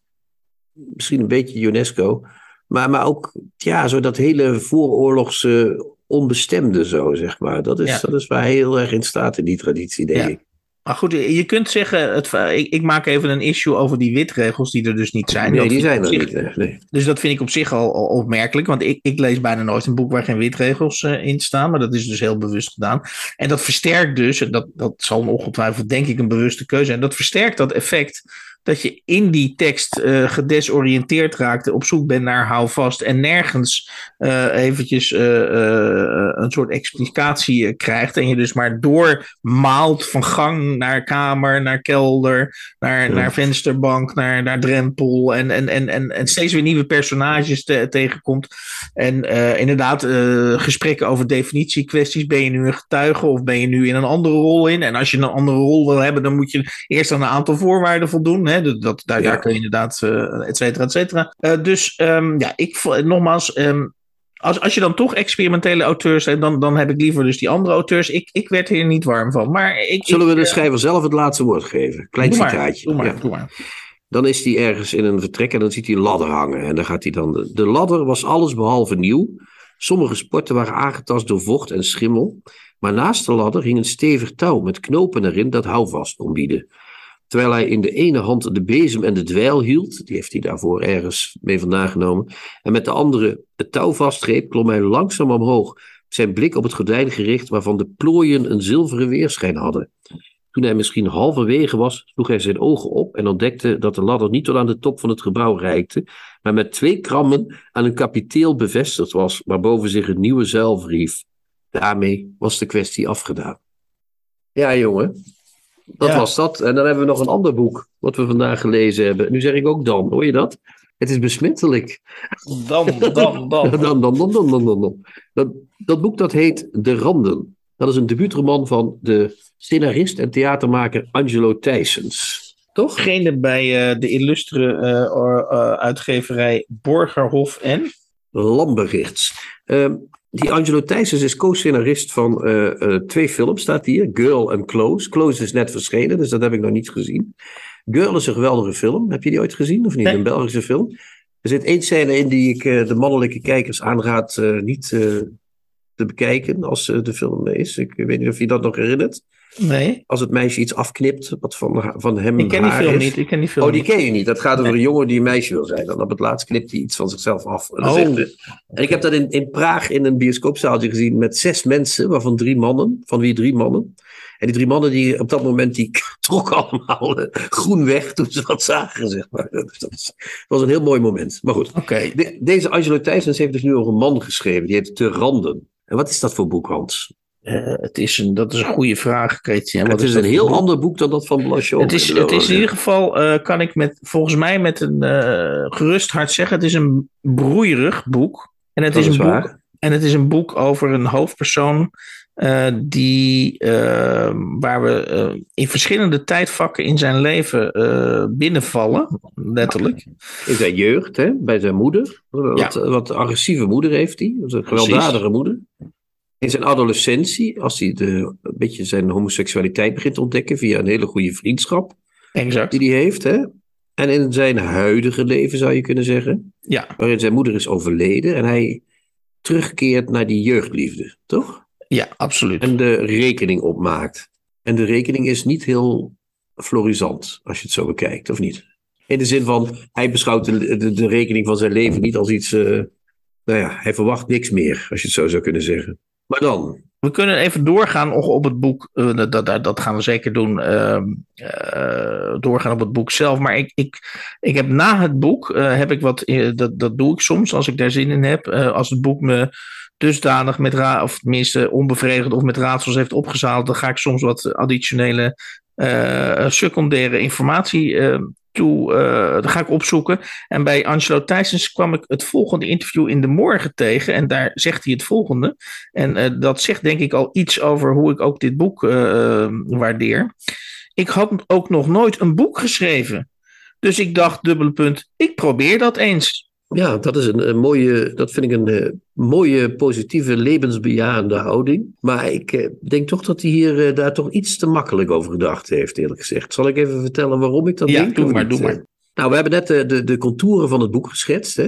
Misschien een beetje UNESCO. Maar, maar ook ja, zo dat hele vooroorlogse onbestemde zo, zeg maar. Dat is, Ja. dat is waar hij heel erg in staat in die traditie, denk Ja. ik. Maar goed, je kunt zeggen, het, ik, ik, maak even een issue over die witregels die er dus niet zijn. Nee, dat die zijn er zich, niet. Nee. Dus dat vind ik op zich al, al opmerkelijk, want ik, ik, lees bijna nooit een boek waar geen witregels uh, in staan, maar dat is dus heel bewust gedaan. En dat versterkt dus, dat, dat zal ongetwijfeld denk ik een bewuste keuze zijn, dat versterkt dat effect dat je in die tekst uh, gedesoriënteerd raakt, op zoek bent naar houvast en nergens uh, eventjes uh, een soort explicatie krijgt. En je dus maar doormaalt van gang naar kamer, naar kelder, naar, ja. naar vensterbank, naar, naar drempel. En, en, en, en, en steeds weer nieuwe personages te, tegenkomt. En inderdaad, gesprekken over definitiekwesties. Ben je nu een getuige of ben je nu in een andere rol in? En als je een andere rol wil hebben, dan moet je eerst aan een aantal voorwaarden voldoen. Hè? Dat, daar, ja. daar kun je inderdaad, uh, et cetera, et cetera. Uh, dus um, ja, ik nogmaals, um, als, als je dan toch experimentele auteurs hebt, dan, dan heb ik liever dus die andere auteurs. Ik, ik werd hier niet warm van. Maar ik, Zullen we de schrijver zelf het laatste woord geven? Klein doe citaatje. Maar, doe maar, ja. doe maar. Dan is hij ergens in een vertrek en dan ziet hij een ladder hangen. En dan gaat hij dan. De, de ladder was alles behalve nieuw. Sommige sporten waren aangetast door vocht en schimmel. Maar naast de ladder hing een stevig touw met knopen erin dat houvast kon bieden. Terwijl hij in de ene hand de bezem en de dweil hield, die heeft hij daarvoor ergens mee vandaan genomen, en met de andere het touw vastgreep, klom hij langzaam omhoog, zijn blik op het gordijn gericht waarvan de plooien een zilveren weerschijn hadden. Toen hij misschien halverwege was, sloeg hij zijn ogen op en ontdekte dat de ladder niet tot aan de top van het gebouw reikte, maar met twee krammen aan een kapiteel bevestigd was, waarboven zich een nieuwe zuil verhief. Daarmee was de kwestie afgedaan. Ja, jongen, dat Ja. was dat. En dan hebben we nog een ander boek, wat we vandaag gelezen hebben. Nu zeg ik ook dan, hoor je dat? Het is besmettelijk. Dan, dan, dan. Dan, dan, dan, dan, dan, dan. Dat, dat boek dat heet De Randen. Dat is een debuutroman van de scenarist en theatermaker Angelo Thijsens. Toch? Degene bij eh, de illustere eh, or- eh, uitgeverij Borgerhof en... Lamberichts. Die Angelo Thijsens is co-scenarist van eh, eh, twee films, staat hier. Girl en Close. Close is net verschenen, dus dat heb ik nog niet gezien. Girl is een geweldige film. Heb je die ooit gezien of niet? Nee. Een Belgische film. Er zit één scène in die ik eh, de mannelijke kijkers aanraad niet te bekijken als de film is. Ik weet niet of je dat nog herinnert. Nee, Als het meisje iets afknipt wat van, van hem ik ken die film is. niet. Ik ken die film Oh, die niet. ken je niet. Dat gaat over Nee. een jongen die een meisje wil zijn. Dan op het laatst knipt hij iets van zichzelf af. En, Oh. en ik heb dat in, in Praag in een bioscoopzaaltje gezien met zes mensen, waarvan drie mannen, van wie drie mannen. En die drie mannen die op dat moment die trokken allemaal eh, groen weg toen ze wat zagen, zeg maar. Dus dat, was, een heel mooi moment. Maar goed, Oké, de- deze Angelo Thijsens heeft dus nu over een man geschreven. Die heet Te Randen. En wat is dat voor boek, Hans? Eh, het is een, dat is een goede vraag, Chrétien. het is een heel ander boek dan dat van Blanchot. Het is, het is in ieder geval, eh, kan ik met, volgens mij met een eh, gerust hart zeggen, het is een broeierig boek. En het, Dat is is een waar. boek, en het is een boek over een hoofdpersoon die, eh, waar we in verschillende tijdvakken in zijn leven binnenvallen, letterlijk. In zijn jeugd, hè, bij zijn moeder. Wat, wat agressieve moeder heeft hij. Is een Precies. gewelddadige moeder. In zijn adolescentie, als hij de, een beetje zijn homoseksualiteit begint te ontdekken via een hele goede vriendschap Exact. die hij heeft. Hè. En in zijn huidige leven zou je kunnen zeggen, Ja, waarin zijn moeder is overleden en hij terugkeert naar die jeugdliefde, toch? ja, absoluut. En de rekening opmaakt. En de rekening is niet heel florisant, als je het zo bekijkt, of niet? In de zin van, hij beschouwt de, de, de rekening van zijn leven niet als iets... eh, nou ja, hij verwacht niks meer, als je het zo zou kunnen zeggen. Maar dan, We kunnen even doorgaan op het boek. eh, dat, dat, dat gaan we zeker doen. ehm, eh, doorgaan op het boek zelf. Maar ik, ik, ik heb na het boek. eh, heb ik wat. dat, dat doe ik soms als ik daar zin in heb. als het boek me dusdanig met ra of tenminste onbevredigend of met raadsels heeft opgezaald. dan ga ik soms wat additionele. Eh, secundaire informatie. eh, toe, eh, dat ga ik opzoeken. En bij Angelo Thijsens kwam ik het volgende interview in de morgen tegen. En daar zegt hij het volgende. En dat zegt denk ik al iets over hoe ik ook dit boek waardeer. Ik had ook nog nooit een boek geschreven. Dus ik dacht, dubbele punt, ik probeer dat eens. Ja, dat is een, een mooie, dat vind ik een eh, mooie, positieve, levensbejahende houding. Maar ik eh, denk toch dat hij hier eh, daar toch iets te makkelijk over gedacht heeft, eerlijk gezegd. Zal ik even vertellen waarom ik dat Ja, denk? doe of maar, doe maar. Nou, we hebben net de, de, de contouren van het boek geschetst. Hè?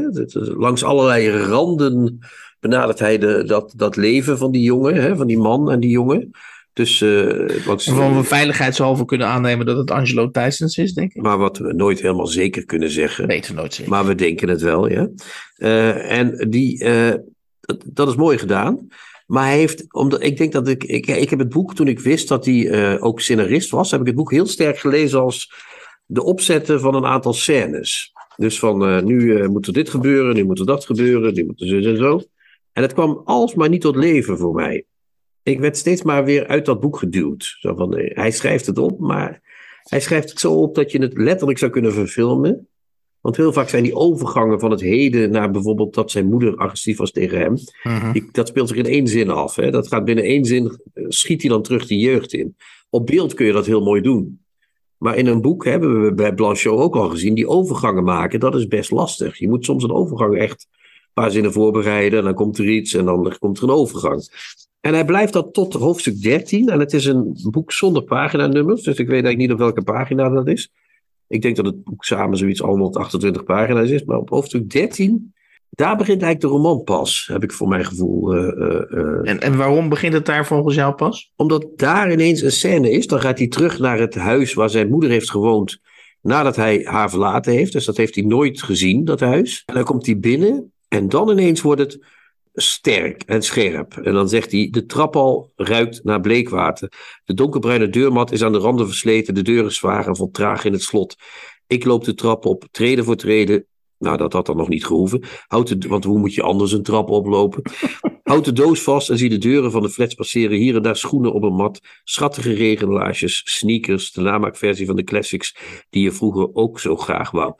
Langs allerlei randen benadert hij de, dat, dat leven van die jongen, hè? van die man en die jongen. Dus, uh, wat, Waarvan we veiligheidshalve kunnen aannemen dat het Angelo Thijsens is, denk ik. Maar wat we nooit helemaal zeker kunnen zeggen. Weten we nooit zeker. Maar we denken het wel, ja. Uh, en die, uh, dat, dat, is mooi gedaan. Maar hij heeft, omdat, ik denk dat ik, ik, ik heb het boek, toen ik wist dat hij ook scenarist was, heb ik het boek heel sterk gelezen als de opzetten van een aantal scènes. Dus van nu moet er dit gebeuren, nu moet er dat gebeuren, nu moet er zo en zo. En het kwam alsmaar niet tot leven voor mij ik werd steeds maar weer uit dat boek geduwd. Zo van, eh, hij schrijft het op, maar hij schrijft het zo op dat je het letterlijk zou kunnen verfilmen. Want heel vaak zijn die overgangen van het heden naar bijvoorbeeld dat zijn moeder agressief was tegen hem. Mhm. die, dat speelt zich in één zin af. Hè? Dat gaat binnen één zin, eh, schiet hij dan terug die jeugd in. Op beeld kun je dat heel mooi doen. Maar in een boek hebben we bij Blanchot ook al gezien, die overgangen maken, dat is best lastig. Je moet soms een overgang echt paar zinnen voorbereiden, en dan komt er iets en dan komt er een overgang. En hij blijft dat tot hoofdstuk 13. En het is een boek zonder paginanummers. Dus ik weet eigenlijk niet op welke pagina dat is. Ik denk dat het boek samen zoiets 128 pagina's is. Maar op hoofdstuk 13, daar begint eigenlijk de roman pas. Heb ik voor mijn gevoel. Uh, uh, en, en waarom begint het daar volgens jou pas? Omdat daar ineens een scène is. Dan gaat hij terug naar het huis waar zijn moeder heeft gewoond. Nadat hij haar verlaten heeft. Dus dat heeft hij nooit gezien, dat huis. En dan komt hij binnen. En dan ineens wordt het sterk en scherp. En dan zegt hij: De trap al ruikt naar bleekwater. De donkerbruine deurmat is aan de randen versleten. De deur is zwaar en vol traag in het slot. Ik loop de trap op, treden voor treden. Nou, dat had dan nog niet gehoeven. Want hoe moet je anders een trap oplopen? Houd de doos vast en zie de deuren van de flats passeren. Hier en daar schoenen op een mat. Schattige regenlaarsjes, sneakers. De namaakversie van de classics die je vroeger ook zo graag wou.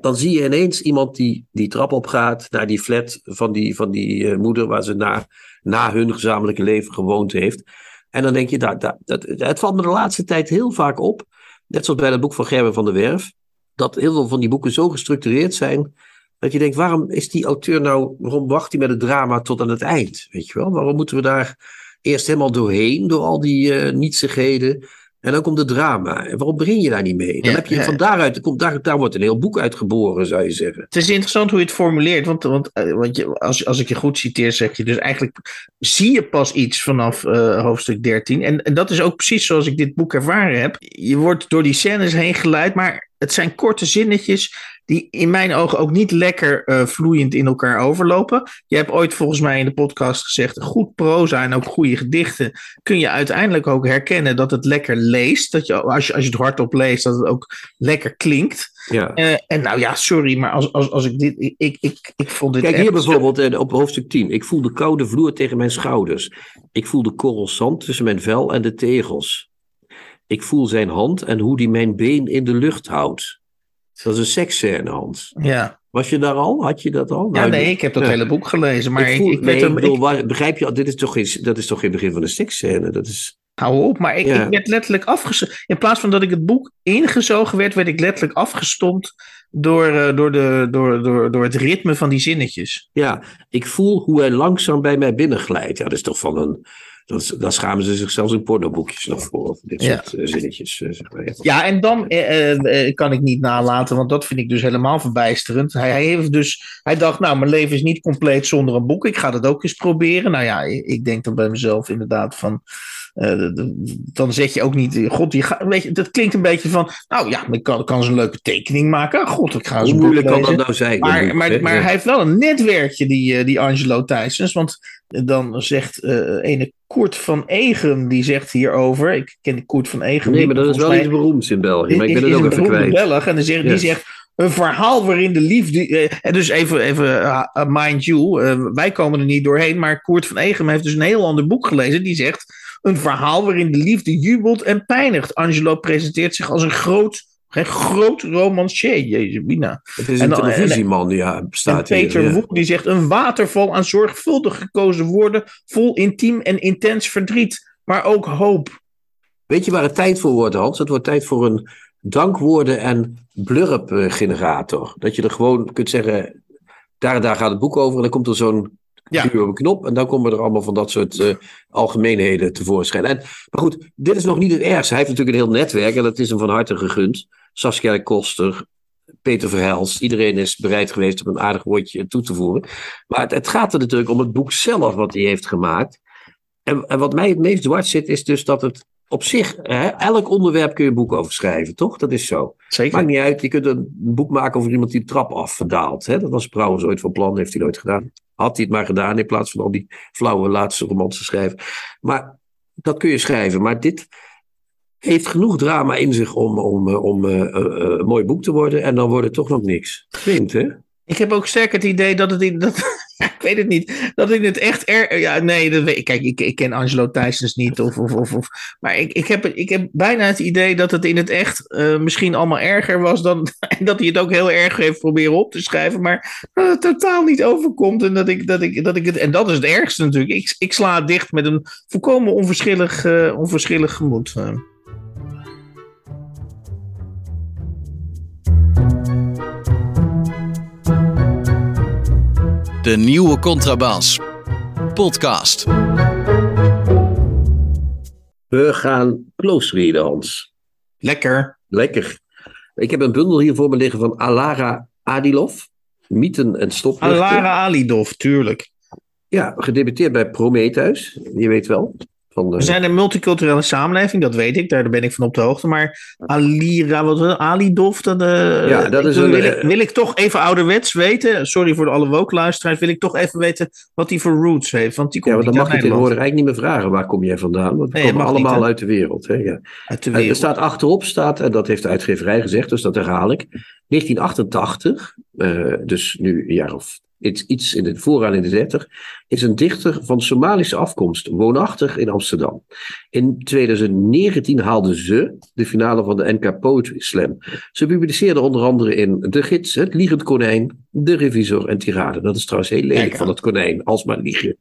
dan zie je ineens iemand die die trap opgaat naar die flat van die, van die uh, moeder waar ze na, na hun gezamenlijke leven gewoond heeft. En dan denk je, dat, dat, dat, het valt me de laatste tijd heel vaak op. Net zoals bij het boek van Gerben van der Werf dat heel veel van die boeken zo gestructureerd zijn. Dat je denkt, waarom is die auteur nou, waarom wacht hij met het drama tot aan het eind? Weet je wel, waarom moeten we daar eerst helemaal doorheen, door al die uh, nietsigheden? En dan komt het drama. En waarom begin je daar niet mee? Dan heb je van daaruit, komt, daar, daar wordt een heel boek uitgeboren, zou je zeggen. Het is interessant hoe je het formuleert. Want, want, eh, want je, als, als ik je goed citeer, zeg je dus eigenlijk zie je pas iets vanaf uh, hoofdstuk 13. En, en dat is ook precies zoals ik dit boek ervaren heb. Je wordt door die scènes heen geleid, maar het zijn korte zinnetjes die in mijn ogen ook niet lekker uh, vloeiend in elkaar overlopen. Je hebt ooit volgens mij in de podcast gezegd: goed proza en ook goede gedichten kun je uiteindelijk ook herkennen dat het lekker leest. Dat je, als, je, als je het hardop leest, dat het ook lekker klinkt. Ja. Uh, en nou ja, sorry, maar als, als, als ik dit. Ik, ik, ik, ik vond dit. Kijk hier bijvoorbeeld uh, op hoofdstuk 10. Ik voel de koude vloer tegen mijn schouders. Ik voel de korrel zand tussen mijn vel en de tegels. Ik voel zijn hand en hoe die mijn been in de lucht houdt. Dat is een seksscène, Hans. Ja. Was je daar al? Had je dat al? Ja, nou, nee, ik heb dat ja. hele boek gelezen. Maar ik, voel, ik, ik, nee, bedoel, waar, begrijp je, dit is toch geen, dat is toch geen begin van de seksscène? Dat is... Hou op, maar ik, ja. ik werd letterlijk afgestopt. In plaats van dat ik het boek ingezogen werd, werd ik letterlijk afgestompt door, uh, door, de, door, door, door het ritme van die zinnetjes. Ja, ik voel hoe hij langzaam bij mij binnenglijdt. Ja, dat is toch van een dat, daar schamen ze zich zelfs in pornoboekjes nog voor. Dit Ja. soort uh, zinnetjes. uh, zeg maar. Ja. En dan eh, eh, kan ik niet nalaten, want dat vind ik dus helemaal verbijsterend. Hij, hij, heeft dus, hij dacht, nou, mijn leven is niet compleet zonder een boek. Ik ga dat ook eens proberen. Nou ja, ik, denk dan bij mezelf inderdaad van. eh, dan zeg je ook niet, god, ga, weet je, dat klinkt een beetje van, nou ja, ik kan, kan eens een leuke tekening maken. God, ik ga Hoe moeilijk kan dat nou zijn? Maar, maar, maar hij heeft wel een netwerkje, die, eh, die Angelo Thijsens. Want dan zegt eh ene Koert van Egem, die zegt hierover. Ik ken Koert van Egem Nee, maar dat is wel mij iets beroemds in België. Maar ik is- ben het ook even kwijt. Belg en dan zegt, Ja. die zegt een verhaal waarin de liefde. eh, En dus even, even uh, uh, mind you, eh, wij komen er niet doorheen, maar Koert van Egem heeft dus een heel ander boek gelezen. Die zegt een verhaal waarin de liefde jubelt en pijnigt. Angelo presenteert zich als een groot, een groot romancier. Jezus, Mina. Het is En een dan- televisieman, ja, En bestaat Peter hier. ja. Woek die zegt een waterval aan zorgvuldig gekozen woorden, vol intiem en intens verdriet, maar ook hoop. Weet je waar het tijd voor wordt, Hans? Het wordt tijd voor een dankwoorden- en blurb-generator. Dat je er gewoon kunt zeggen, daar en daar gaat het boek over. En dan komt er zo'n Ja. duw op een knop. En dan komen er allemaal van dat soort eh, algemeenheden tevoorschijn. En, maar goed, dit is nog niet het ergste. Hij heeft natuurlijk een heel netwerk en dat is hem van harte gegund. Saskia Koster, Peter Verhelst. Iedereen is bereid geweest om een aardig woordje toe te voeren. Maar het, het gaat er natuurlijk om het boek zelf wat hij heeft gemaakt. en, en wat mij het meest dwars zit, is dus dat het op zich, hè, elk onderwerp kun je een boek over schrijven, toch? Dat is zo. Zeker. Maakt niet uit, je kunt een boek maken over iemand die de trap afdaalt. Hè? Dat was trouwens ooit van plan, heeft hij nooit gedaan. Had hij het maar gedaan in plaats van al die flauwe laatste romans te schrijven. Maar dat kun je schrijven. Maar dit heeft genoeg drama in zich om, om, eh, om uh, uh, een mooi boek te worden. En dan wordt het toch nog niks. Vreemd, hè? Ik heb ook sterk het idee dat het. Dat, ik weet het niet. Dat in het echt. Er, ja, nee, dat weet, kijk, ik, ik ken Angelo Thijsens niet. Of, of, of, maar ik, ik, heb, ik heb bijna het idee dat het in het echt uh, misschien allemaal erger was dan. En dat hij het ook heel erg heeft proberen op te schrijven. Maar dat het totaal niet overkomt. En dat ik, dat ik, dat ik het. En dat is het ergste natuurlijk. Ik, ik sla het dicht met een volkomen onverschillig, uh, onverschillig gemoed. Uh. De nieuwe contrabas. Podcast. We gaan close Hans. Lekker. Lekker. Ik heb een bundel hier voor me liggen van Alara Adilov. Mythen en stoplichten. Alara Alidov, tuurlijk. Ja, gedebuteerd bij Prometheus. Je weet wel. Van de... We zijn een multiculturele samenleving, dat weet ik, daar ben ik van op de hoogte. Maar Alira, wat dat, uh, ja, dat is wil, een, wil, ik, wil ik toch even ouderwets weten, sorry voor de alle woke-luisteraars, wil ik toch even weten wat hij voor roots heeft. Want die komt ja, want dan mag je tegenwoordig eigenlijk niet meer vragen, waar kom jij vandaan? Want we Nee, komen niet, allemaal uit de wereld. Hè? Ja. Uit de Er staat achterop, staat, en dat heeft de uitgeverij gezegd, dus dat herhaal ik. 1988, eh, dus nu een jaar of iets, in de vooraan in de 30, is een dichter van Somalische afkomst, woonachtig in Amsterdam. In 2019 haalde ze de finale van de NK Poetry Slam. Ze publiceerde onder andere in De Gids, Het Liegend Konijn, De Revisor en Tirade. Dat is trouwens heel lelijk van het konijn, alsmaar liegen.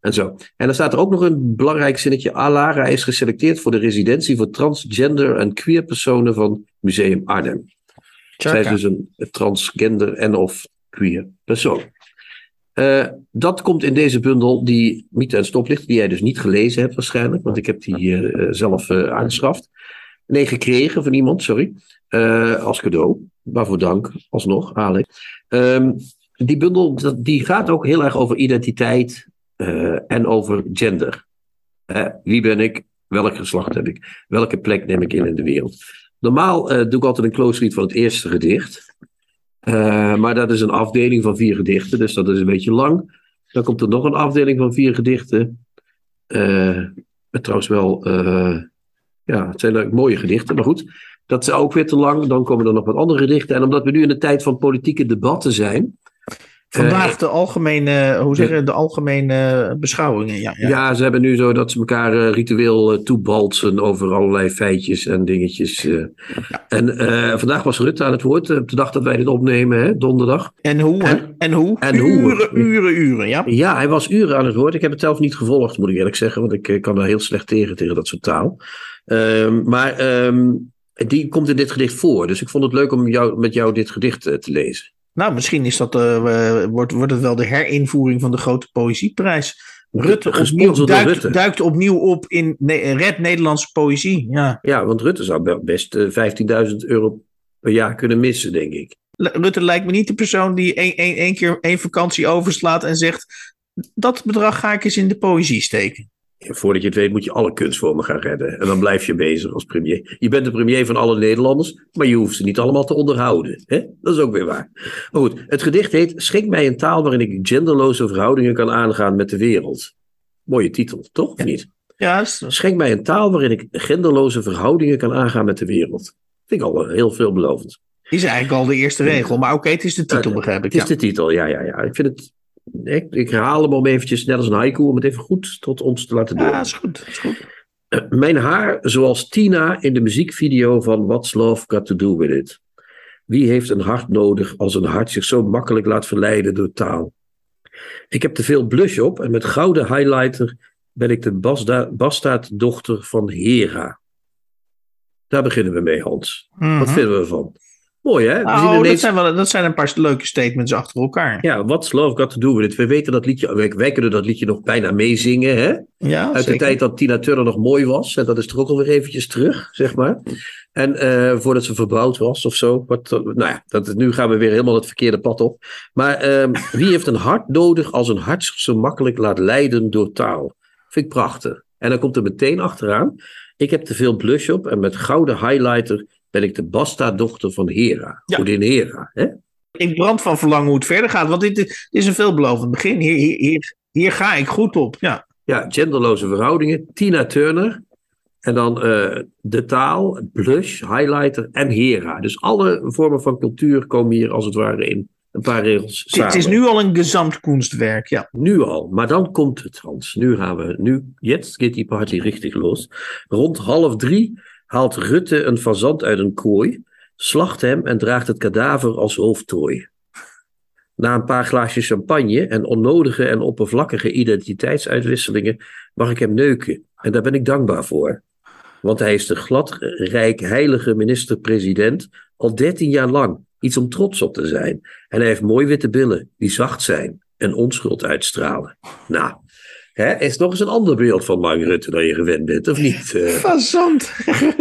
En zo. En dan staat er ook nog een belangrijk zinnetje. Alara is geselecteerd voor de residentie voor transgender en queer personen van Museum Arnhem. Zij is dus een transgender en of queer persoon. Eh, dat komt in deze bundel, die Mythe en Stoplicht, die jij dus niet gelezen hebt waarschijnlijk, want ik heb die eh, zelf eh, aangeschaft. Nee, gekregen van iemand, sorry. Als cadeau. Waarvoor dank, alsnog, Alex. Ehm, die bundel die gaat ook heel erg over identiteit en over gender. Wie ben ik? Welk geslacht heb ik? Welke plek neem ik in in de wereld? Normaal doe ik altijd een close read van het eerste gedicht. Eh, maar dat is een afdeling van vier gedichten, dus dat is een beetje lang. Dan komt er nog een afdeling van vier gedichten. Met trouwens wel, eh, ja, het zijn mooie gedichten, maar goed. Dat is ook weer te lang. Dan komen er nog wat andere gedichten. En omdat we nu in de tijd van politieke debatten zijn. Vandaag eh, de algemene, hoe zeg je, de algemene beschouwingen. Ja, Ja. ja. ze hebben nu zo dat ze elkaar eh, ritueel eh, toebalsen over allerlei feitjes en dingetjes. eh. En vandaag was Rutte aan het woord, op de dag dat wij dit opnemen, hè, donderdag. En hoe? En- En hoe? en hoe? Uren, uren, uren. Ja. Ja, hij was uren aan het woord. Ik heb het zelf niet gevolgd, moet ik eerlijk zeggen, want ik kan daar heel slecht tegen, tegen dat soort taal. Ehm, maar ehm, die komt in dit gedicht voor. Dus ik vond het leuk om jou, met jou dit gedicht te lezen. Nou, misschien is dat, eh, wordt, wordt het wel de herinvoering van de grote poëzieprijs. Rutte opnieuw, duikt, Rutte. duikt opnieuw op in Ne- Red Nederlandse Poëzie. Ja. Ja, want Rutte zou be- best eh, 15.000 euro per jaar kunnen missen, denk ik. L- Rutte lijkt me niet de persoon die één, één, één keer één vakantie overslaat en zegt: Dat bedrag ga ik eens in de poëzie steken. Voordat je het weet moet je alle kunstvormen gaan redden. En dan blijf je bezig als premier. Je bent de premier van alle Nederlanders, maar je hoeft ze niet allemaal te onderhouden. Hè? Dat is ook weer waar. Maar goed, het gedicht heet Schenk mij een taal waarin ik genderloze verhoudingen kan aangaan met de wereld. Mooie titel, toch? Of niet? Ja, Schenk mij een taal waarin ik genderloze verhoudingen kan aangaan met de wereld. Vind ik al eh, heel veelbelovend. is eigenlijk al de eerste regel. Maar oké, het is de titel, Ja, begrijp ik. Het is Ja. de titel, ja, ja, ja. Ik vind het... Ik, ik herhaal hem om eventjes, net als een haiku, om het even goed tot ons te laten doen. Ja, is goed. Is goed. Mijn haar zoals Tina in de muziekvideo van What's Love Got to Do With It. Wie heeft een hart nodig als een hart zich zo makkelijk laat verleiden door taal? Ik heb te veel blush op en met gouden highlighter ben ik de basda- bastaarddochter van Hera. Daar beginnen we mee, Hans. Wat Mhm. vinden we ervan? Mooi, hè? We zien Nou, dat, zijn wel, dat zijn een paar leuke statements achter elkaar. Ja, What's Love Got to Do With It. We weten dat liedje, wij, wij kunnen dat liedje nog bijna meezingen, hè? Ja, Uit de tijd dat Tina Turner nog mooi was. En dat is toch ook alweer eventjes terug, zeg maar. En eh, voordat ze verbouwd was of zo. Wat, eh, nou ja, dat, nu gaan we weer helemaal het verkeerde pad op. Maar ehm, wie heeft een hart nodig als een hart zich zo makkelijk laat leiden door taal? Vind ik prachtig. En dan komt er meteen achteraan. Ik heb te veel blush op en met gouden highlighter ben ik de basta-dochter van Hera. Ja. Godin Hera. Hè? Ik brand van verlangen hoe het verder gaat, want dit, dit is een veelbelovend begin. Hier, hier, hier, hier ga ik goed op. Ja. Ja, genderloze verhoudingen. Tina Turner. En dan eh, de taal, blush, highlighter en Hera. Dus alle vormen van cultuur komen hier als het ware in een paar regels samen. Het is nu al een gezamtkunstwerk. Ja. Nu al, maar dan komt het, Hans. Nu gaan we, nu, jetzt geht die party richtig los. Rond half drie haalt Rutte een fazant uit een kooi, slacht hem en draagt het kadaver als hoofdtooi. Na een paar glaasjes champagne en onnodige en oppervlakkige identiteitsuitwisselingen mag ik hem neuken. En daar ben ik dankbaar voor. Want hij is de gladrijk heilige minister-president al 13 jaar lang. Iets om trots op te zijn. En hij heeft mooi witte billen die zacht zijn en onschuld uitstralen. Nou, hè, is nog eens een ander beeld van Mark Rutte dan je gewend bent, of niet? Eh, Fazant.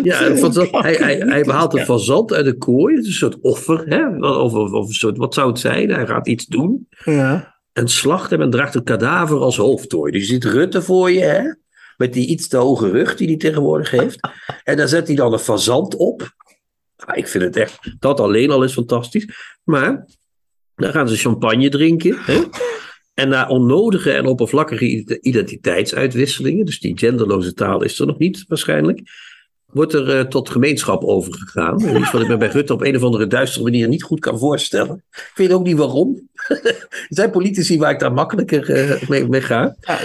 ja, een fazant, hij, hij, hij behaalt een fazant uit de kooi. Het is een soort offer, hè? Of, of, of een soort, wat zou het zijn? Hij gaat iets doen. Ja. En slacht hem en draagt het kadaver als hoofdtooi. Dus je ziet Rutte voor je, hè? Met die iets te hoge rug die hij tegenwoordig heeft. En daar zet hij dan een fazant op. Ja, ik vind het echt, dat alleen al is fantastisch. Maar dan gaan ze champagne drinken. Hè? En na onnodige en oppervlakkige ide- identiteitsuitwisselingen, dus die genderloze taal is er nog niet waarschijnlijk, wordt er eh, tot gemeenschap overgegaan. Iets wat ik me bij Rutte op een of andere duistere manier niet goed kan voorstellen. Ik weet ook niet waarom. er zijn politici waar ik daar makkelijker eh, mee, mee ga. Ja,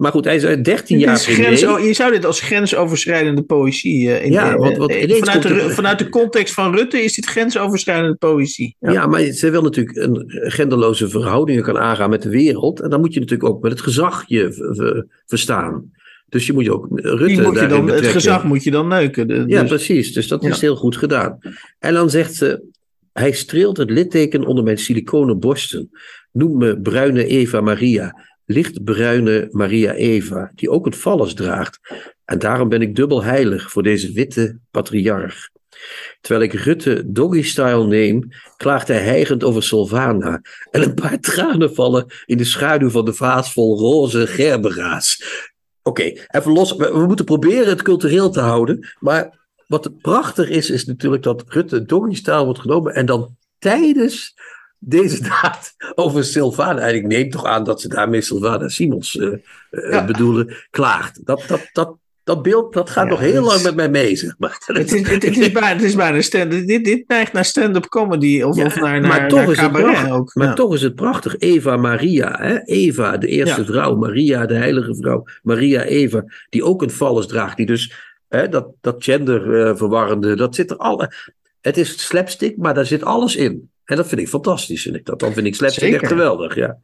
Maar goed, hij is uit 13 dit jaar grens, premier. je zou dit als grensoverschrijdende poëzie. eh, in, Ja, eh, want- want eh, ineens vanuit, de, er- vanuit de context van Rutte is dit grensoverschrijdende poëzie. Ja. maar ze wil natuurlijk een genderloze verhoudingen kan aangaan met de wereld. En dan moet je natuurlijk ook met het gezag je verstaan. Dus je moet je ook Rutte moet je dan, het gezag moet je dan neuken. Ja, dus- precies. Dus dat Ja. is heel goed gedaan. En dan zegt ze: Hij streelt het litteken onder mijn siliconen borsten. Noem me bruine Eva Maria, lichtbruine Maria Eva, die ook het vallers draagt. En daarom ben ik dubbel heilig voor deze witte patriarch. Terwijl ik Rutte doggy-style neem, klaagt hij hijgend over Sylvana. En een paar tranen vallen in de schaduw van de vaas vol roze gerbera's. Oké, even los. We, we moeten proberen het cultureel te houden. Maar wat prachtig is, is natuurlijk dat Rutte doggy-style wordt genomen. En dan tijdens deze daad over Sylvana. En ik neem toch aan dat ze daarmee Sylvana Simons eh, Ja. bedoelen, klaagt. Dat, dat, dat, dat beeld dat gaat Ja, nog heel lang met mij mee, zeg maar. Het is, het, het is bijna, het is bijna stand, dit, dit neigt naar stand-up comedy of, Ja, of naar, maar naar, toch naar is het prachtig. ook. Maar Ja. toch is het prachtig. Eva Maria, hè? Eva, de eerste vrouw. Maria, de heilige vrouw. Maria Eva, die ook een vallers draagt. Die dus, hè, dat, dat genderverwarrende, dat zit er alle. Het is slapstick, maar daar zit alles in. En dat vind ik fantastisch, vind ik dat. Dan vind ik slapstick Zeker. echt geweldig, ja.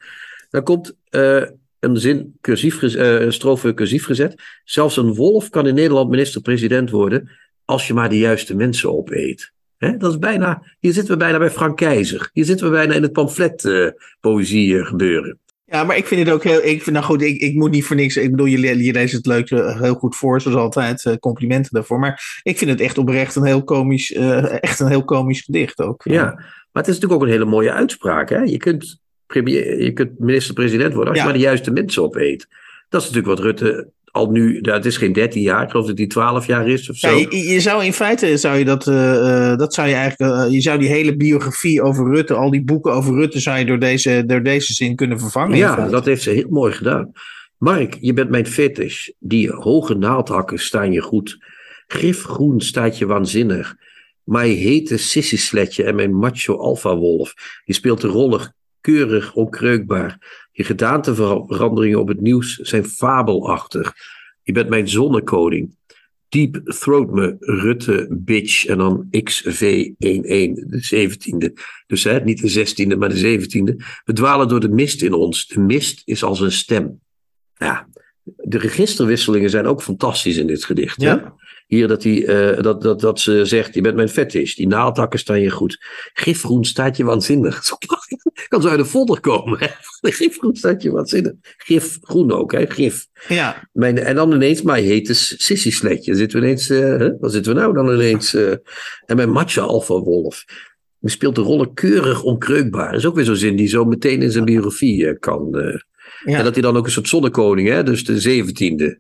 Dan komt eh, een zin, cursief, eh, een strofe cursief gezet. Zelfs een wolf kan in Nederland minister-president worden als je maar de juiste mensen opeet. Hè, dat is bijna, hier zitten we bijna bij Frank Keizer. Hier zitten we bijna in het pamflet eh, poëzie eh, gebeuren. Ja, maar ik vind het ook heel. Ik vind, nou goed, ik, ik moet niet voor niks. Ik bedoel, je, le- je leest het leuk eh, heel goed voor, zoals altijd. eh, complimenten daarvoor. Maar ik vind het echt oprecht een heel komisch, eh, echt een heel komisch gedicht ook. Ja, maar het is natuurlijk ook een hele mooie uitspraak. Hè? Je kunt, premier, je kunt minister-president worden als Ja. je maar de juiste mensen opeet. Dat is natuurlijk wat Rutte al nu, het is geen 13 jaar, ik geloof dat hij 12 jaar is of zo. Ja, je, je zou in feite zou je dat, eh, eh, dat zou je eigenlijk, eh, je zou die hele biografie over Rutte, al die boeken over Rutte, zou je door deze, door deze zin kunnen vervangen. Ja, dat heeft ze heel mooi gedaan. Mark, je bent mijn fetish. Die hoge naaldhakken staan je goed. Gifgroen staat je waanzinnig. Mijn hete sissiesletje en mijn macho alfa-wolf. Je speelt de rollen keurig onkreukbaar. Je gedaanteveranderingen op het nieuws zijn fabelachtig. Je bent mijn zonnekoning. Deep throat me, Rutte, bitch. En dan XV11, de 17e. Dus hè, niet de 16e, maar de 17e. We dwalen door de mist in ons. De mist is als een stem. Ja, de registerwisselingen zijn ook fantastisch in dit gedicht. Hè? Hier dat, hij, eh, dat, dat, dat ze zegt, je bent mijn fetish. Die naaldhakken staan je goed. Gifgroen staat je waanzinnig. Kan zo uit de folder komen. Hè? Gifgroen staat je waanzinnig. Gifgroen ook, hè? Gif. ja, Mijn, en dan ineens mijn hete sissiesletje. Zitten we ineens, hè? wat zitten we nou dan ineens? eh, en mijn matcha alfa wolf. Die speelt de rollen keurig onkreukbaar. Dat is ook weer zo'n zin die zo meteen in zijn biografie kan, En dat hij dan ook een soort zonnekoning, hè? dus de zeventiende.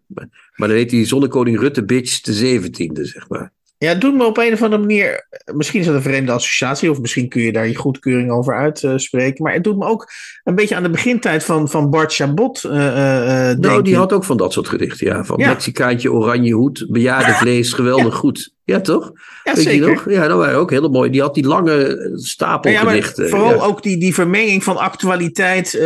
Maar dan heet hij zonnekoning Rutte Bitch de zeventiende, zeg maar. Ja, het doet me op een of andere manier. Misschien is dat een vreemde associatie, of misschien kun je daar je goedkeuring over uitspreken. maar het doet me ook een beetje aan de begintijd van, van Bart Chabot. Uh, nou, die had ook van dat soort gedichten, ja. Van Mexicaantje, oranje hoed, bejaarde vlees, geweldig goed. Ja, toch? Ja, Weet zeker. Je nog? Ja, dat waren ook hele mooi. Die had die lange stapel ja, gedichten. Vooral ook die, die vermenging van actualiteit, uh,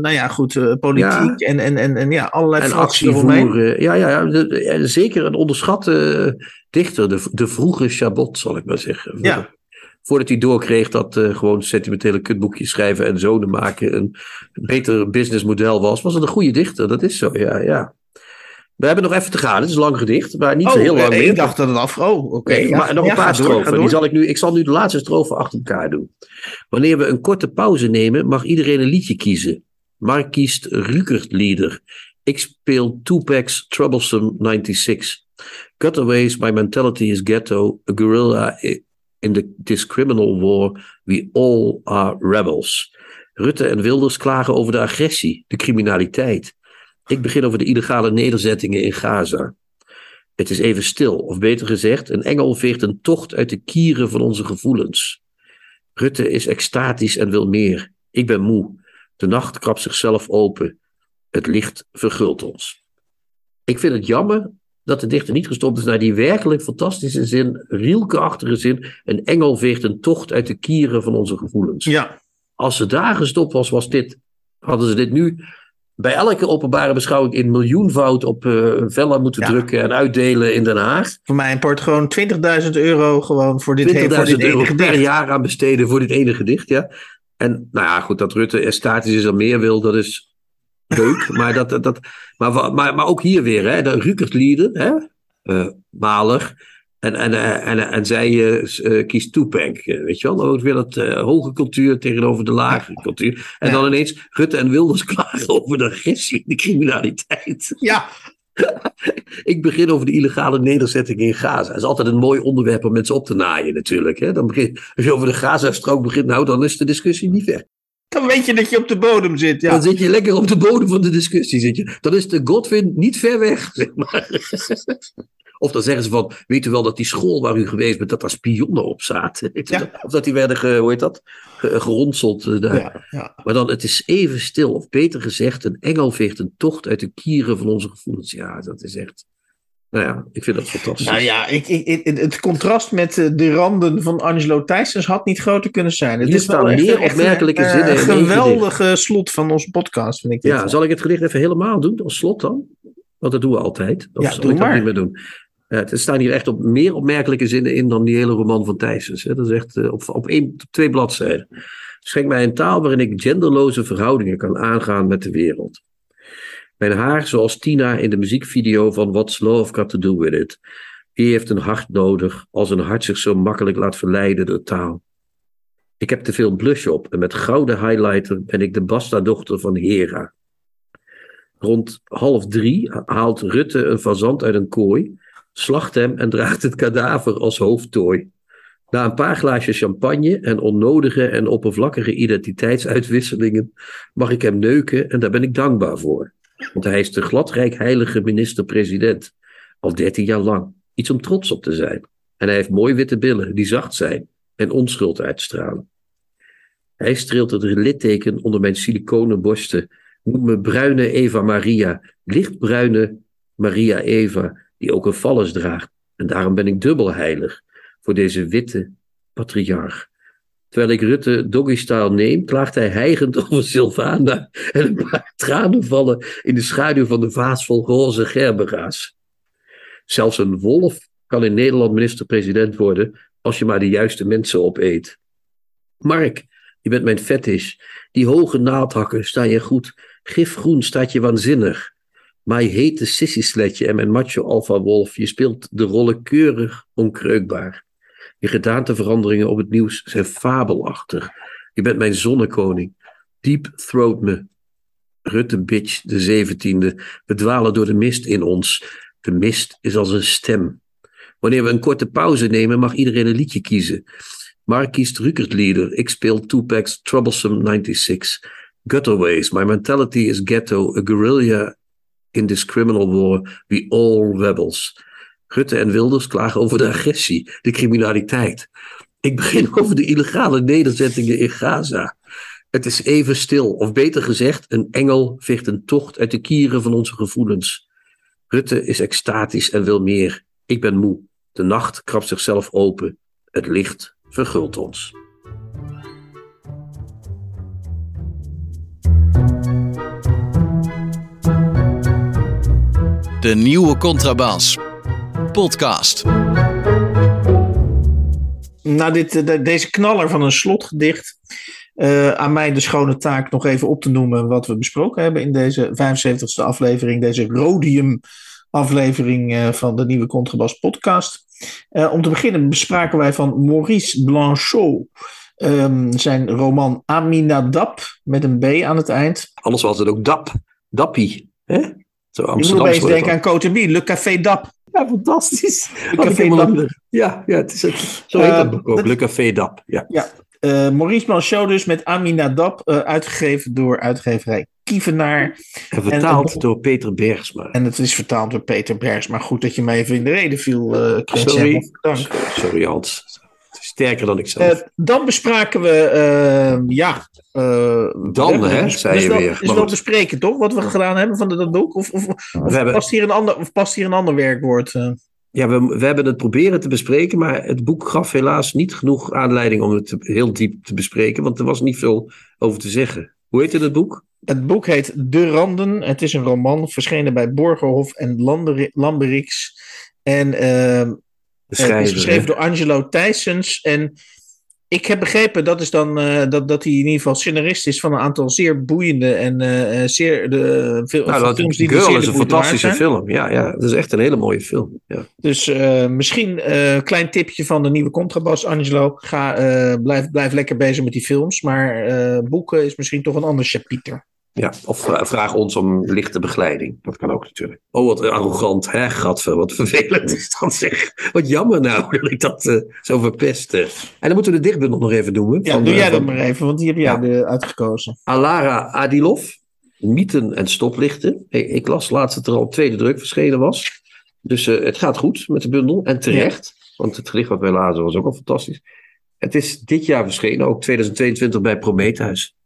nou ja, goed, politiek en, en, en, en ja, allerlei en actie voeren. Ja, ja, ja, zeker een onderschatte dichter, de, de vroege Chabot, zal ik maar zeggen. Ja. Voordat hij doorkreeg dat uh, gewoon sentimentele kutboekjes schrijven en zonen maken een beter businessmodel was, was het een goede dichter. Dat is zo, ja, ja. We hebben nog even te gaan. Het is een lang gedicht, maar niet oh, zo heel lang eh, meer. Ik dacht dat het af... Oh, oké. ja. Maar nog een paar strofen. Die zal ik, nu, ik zal nu de laatste strofe achter elkaar doen. Wanneer we een korte pauze nemen, mag iedereen een liedje kiezen. Mark kiest Rukert Ik speel Tupac's Troublesome 96. Cutaways, my mentality is ghetto. A guerrilla in the, this criminal war. We all are rebels. Rutte en Wilders klagen over de agressie, de criminaliteit. Ik begin over de illegale nederzettingen in Gaza. Het is even stil, of beter gezegd, een engel veert een tocht uit de kieren van onze gevoelens. Rutte is extatisch en wil meer. Ik ben moe. De nacht krabt zichzelf open. Het licht vergult ons. Ik vind het jammer dat de dichter niet gestopt is naar die werkelijk fantastische zin, rielke zin. Een engel veert een tocht uit de kieren van onze gevoelens. Ja. Als ze daar gestopt was, was dit, hadden ze dit nu bij elke openbare beschouwing in miljoenvoud op uh, vellen moeten drukken en uitdelen in Den Haag. Voor mij wordt gewoon 20.000 euro gewoon voor dit, hele, voor dit euro ene per jaar aan besteden voor dit ene gedicht. Ja. En nou ja, goed, dat Rutte estatisch is dan meer wil, dat is leuk. maar, dat, dat, maar, maar, maar ook hier weer, hè, de Rukertlieden, hè, uh, Maler. En, en, en, en zij uh, kiest Tupac, weet je wel. Dan weer dat uh, hoge cultuur tegenover de lage cultuur. En dan ineens Rutte en Wilders klagen over de agressie, de criminaliteit. Ja. Ik begin over de illegale nederzetting in Gaza. Dat is altijd een mooi onderwerp om mensen op te naaien natuurlijk. Hè? Dan begin, als je over de Gaza-strook begint, nou dan is de discussie niet ver. Dan weet je dat je op de bodem zit. Ja. Dan zit je lekker op de bodem van de discussie. Zit je. Dan is de Godwin niet ver weg, zeg maar. Of dan zeggen ze van, weet u wel dat die school waar u geweest bent, dat daar spionnen op zaten. Of dat die werden, ge, hoe heet dat, geronseld uh, daar. Ja, ja. Maar dan, het is even stil, of beter gezegd, een engel veegt een tocht uit de kieren van onze gevoelens. Ja, dat is echt... Nou ja, ik vind dat fantastisch. Nou ja, ik, ik, het contrast met eh, de randen van Angelo Thijsens had niet groter kunnen zijn. Het Hier is wel meer echt opmerkelijke een, zinnen Een geweldige slot van onze podcast, vind ik. dit. Ja, zal ik het gedicht even helemaal doen, als slot dan? Want dat doen we altijd. Of Ja, zal doe ik dat maar. niet meer doen? Ja, er staan hier echt op meer opmerkelijke zinnen in dan die hele roman van Thijsens. Hè. Dat is echt eh, op, op, één, op twee bladzijden. Schenk mij een taal waarin ik genderloze verhoudingen kan aangaan met de wereld. Mijn haar zoals Tina in de muziekvideo van What's Love Got To Do With It. Wie heeft een hart nodig als een hart zich zo makkelijk laat verleiden door taal? Ik heb te veel blush op en met gouden highlighter ben ik de basta-dochter van Hera. Rond half drie haalt Rutte een fazant uit een kooi, slacht hem en draagt het kadaver als hoofdtooi. Na een paar glaasjes champagne en onnodige en oppervlakkige identiteitsuitwisselingen mag ik hem neuken en daar ben ik dankbaar voor. Want hij is de gladrijk heilige minister-president. Al dertien jaar lang. Iets om trots op te zijn. En hij heeft mooi witte billen die zacht zijn en onschuld uitstralen. Hij streelt het litteken onder mijn siliconen borsten. Noem me bruine Eva Maria, lichtbruine Maria Eva, die ook een vallus draagt. En daarom ben ik dubbel heilig voor deze witte patriarch. Terwijl ik Rutte doggy-style neem, klaagt hij hijgend over Sylvana en een paar tranen vallen in de schaduw van de vaas vol roze gerbera's. Zelfs een wolf kan in Nederland minister-president worden als je maar de juiste mensen opeet. Mark, je bent mijn fetish. Die hoge naaldhakken staan je goed. Gifgroen staat je waanzinnig. Maar je hete sissiesletje en mijn macho alpha wolf, je speelt de rollen keurig onkreukbaar. Je gedaanteveranderingen op het nieuws zijn fabelachtig. Je bent mijn zonnekoning. Deep throat me. Rutte bitch, de zeventiende. We dwalen door de mist in ons. De mist is als een stem. Wanneer we een korte pauze nemen, mag iedereen een liedje kiezen. Mark kiest Rukertlieder. Ik speel Tupac's Troublesome 96. Gutterways. My mentality is ghetto, a guerrilla in this criminal war. We all rebels. Rutte en Wilders klagen over de agressie, de criminaliteit. Ik begin over de illegale nederzettingen in Gaza. Het is even stil, of beter gezegd, een engel vecht een tocht uit de kieren van onze gevoelens. Rutte is extatisch en wil meer. Ik ben moe. De nacht krabt zichzelf open. Het licht vergult ons. De nieuwe Contrabas. Podcast. Na dit, eh, de- deze knaller van een slotgedicht. eh, aan mij de schone taak nog even op te noemen wat we besproken hebben in deze 75ste aflevering, deze Rhodium aflevering eh, van de nieuwe Contrabas podcast. Eh, om te beginnen bespraken wij van Maurice Blanchot ehm, zijn roman Aminadab met een B aan het eind. Anders was het ook DAP. Dappie. Hè? Zo Ik moet Amsterdam. opeens denken aan Coterbie, Le Café Dap. Ja, fantastisch. Ik Café Dap. Ja, ja het is het. Zo heet Eh, dat boek ook. dat- Le Café DAP. Ja. Eh, Maurice Blanchot dus met Aminadab, eh uitgegeven door uitgeverij Kievenaar. En vertaald en- door Peter Bergsma. En het is vertaald door Peter Bergs. Maar goed dat je me even in de reden viel, eh Christian. Sorry. Dank. Sorry Hans. Sterker dan ik zelf. Eh, dan bespraken we, eh, ja. eh, Dan, we- hè, we- zei is je weer. Wel goed. bespreken, toch? Wat we gedaan hebben van dat boek? Of, of, of we, hebben, past, hier een ander, of past hier een ander werkwoord? eh? ja, we, we hebben het proberen te bespreken, maar het boek gaf helaas niet genoeg aanleiding om het te- heel diep te bespreken, want er was niet veel over te zeggen. Hoe heette het boek? Het boek heet De Randen. Het is een roman, verschenen bij Borgerhof en Lamberi- Lamberix. En eh, Het schrijver. is geschreven door Angelo Thijssens. En ik heb begrepen dat, is dan, eh, dat, dat hij in ieder geval scenarist is van een aantal zeer boeiende en eh, eh, zeer de, veel, Nou, dat films die Girl is een fantastische film. Ja, ja, dat is echt een hele mooie film. Ja. Dus eh, misschien eh, een klein tipje van de nieuwe contrabas, Angelo. Ga, eh, blijf, blijf lekker bezig met die films. Maar eh, boeken is misschien toch een ander chapiter. Ja, of vra- vraag ons om lichte begeleiding. Dat kan ook natuurlijk. Oh, wat arrogant, hè, gadver. Wat vervelend is dat zeg. Wat jammer nou dat ik dat eh, zo verpest. eh. En dan moeten we de dichtbundel nog even doen. Ja, van, doe eh, jij dat van maar even, want die heb jij Ja. uitgekozen. Alara Adilov. Mythen en stoplichten. Ik, ik las laatst dat er al tweede druk verschenen was. Dus het gaat goed met de bundel. En terecht. Want het gedicht wat wij lazen was ook al fantastisch. Het is dit jaar verschenen, ook 2022 bij Prometheus.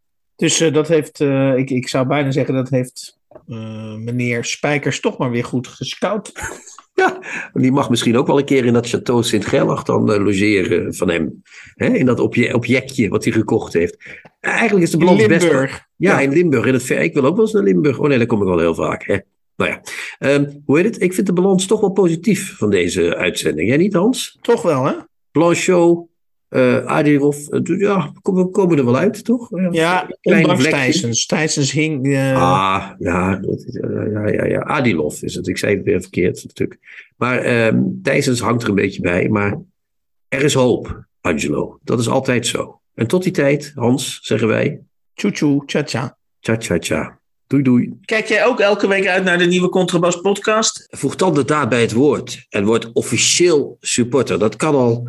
Dus eh, dat heeft, eh, ik, ik zou bijna zeggen, dat heeft eh, meneer Spijkers toch maar weer goed gescout. Die mag misschien ook wel een keer in dat Château Sint-Gerlach dan logeren van hem. Hè, in dat obje- objectje wat hij gekocht heeft. Eigenlijk is de balans best... Limburg. Ja, Ja. in Limburg. In het ver... Ik wil ook wel eens naar Limburg. Oh nee, daar kom ik wel heel vaak. Hè. Nou ja, Ehm, hoe heet het? Ik vind de balans toch wel positief van deze uitzending. Jij niet, Hans? Toch wel, hè? Blanchot, eh Adirov. eh, ja, we komen er wel uit, toch? Ja, Klein ondanks. Thijsens. Thijsens hing... eh, Ah, ja, dat ja, ja, ja. Adilov is het. Ik zei het weer verkeerd natuurlijk. Maar ehm Thijsens hangt er een beetje bij. Maar er is hoop, Angelo. Dat is altijd zo. En tot die tijd, Hans, zeggen wij, Tjoe tjoe, tja tja. tja tja tja. Doei doei. Kijk jij ook elke week uit naar de nieuwe Contrabas podcast? Voeg dan de daad bij het woord en word officieel supporter. Dat kan al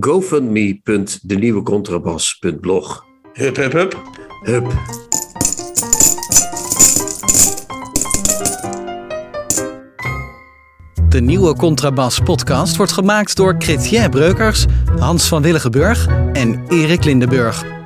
gofundme.denieuwecontrabas.blog. Hup, hup, hup. Hup. De nieuwe Contrabas podcast wordt gemaakt door Chrétien Breukers, Hans van Willigenburg en Erik Lindenburg.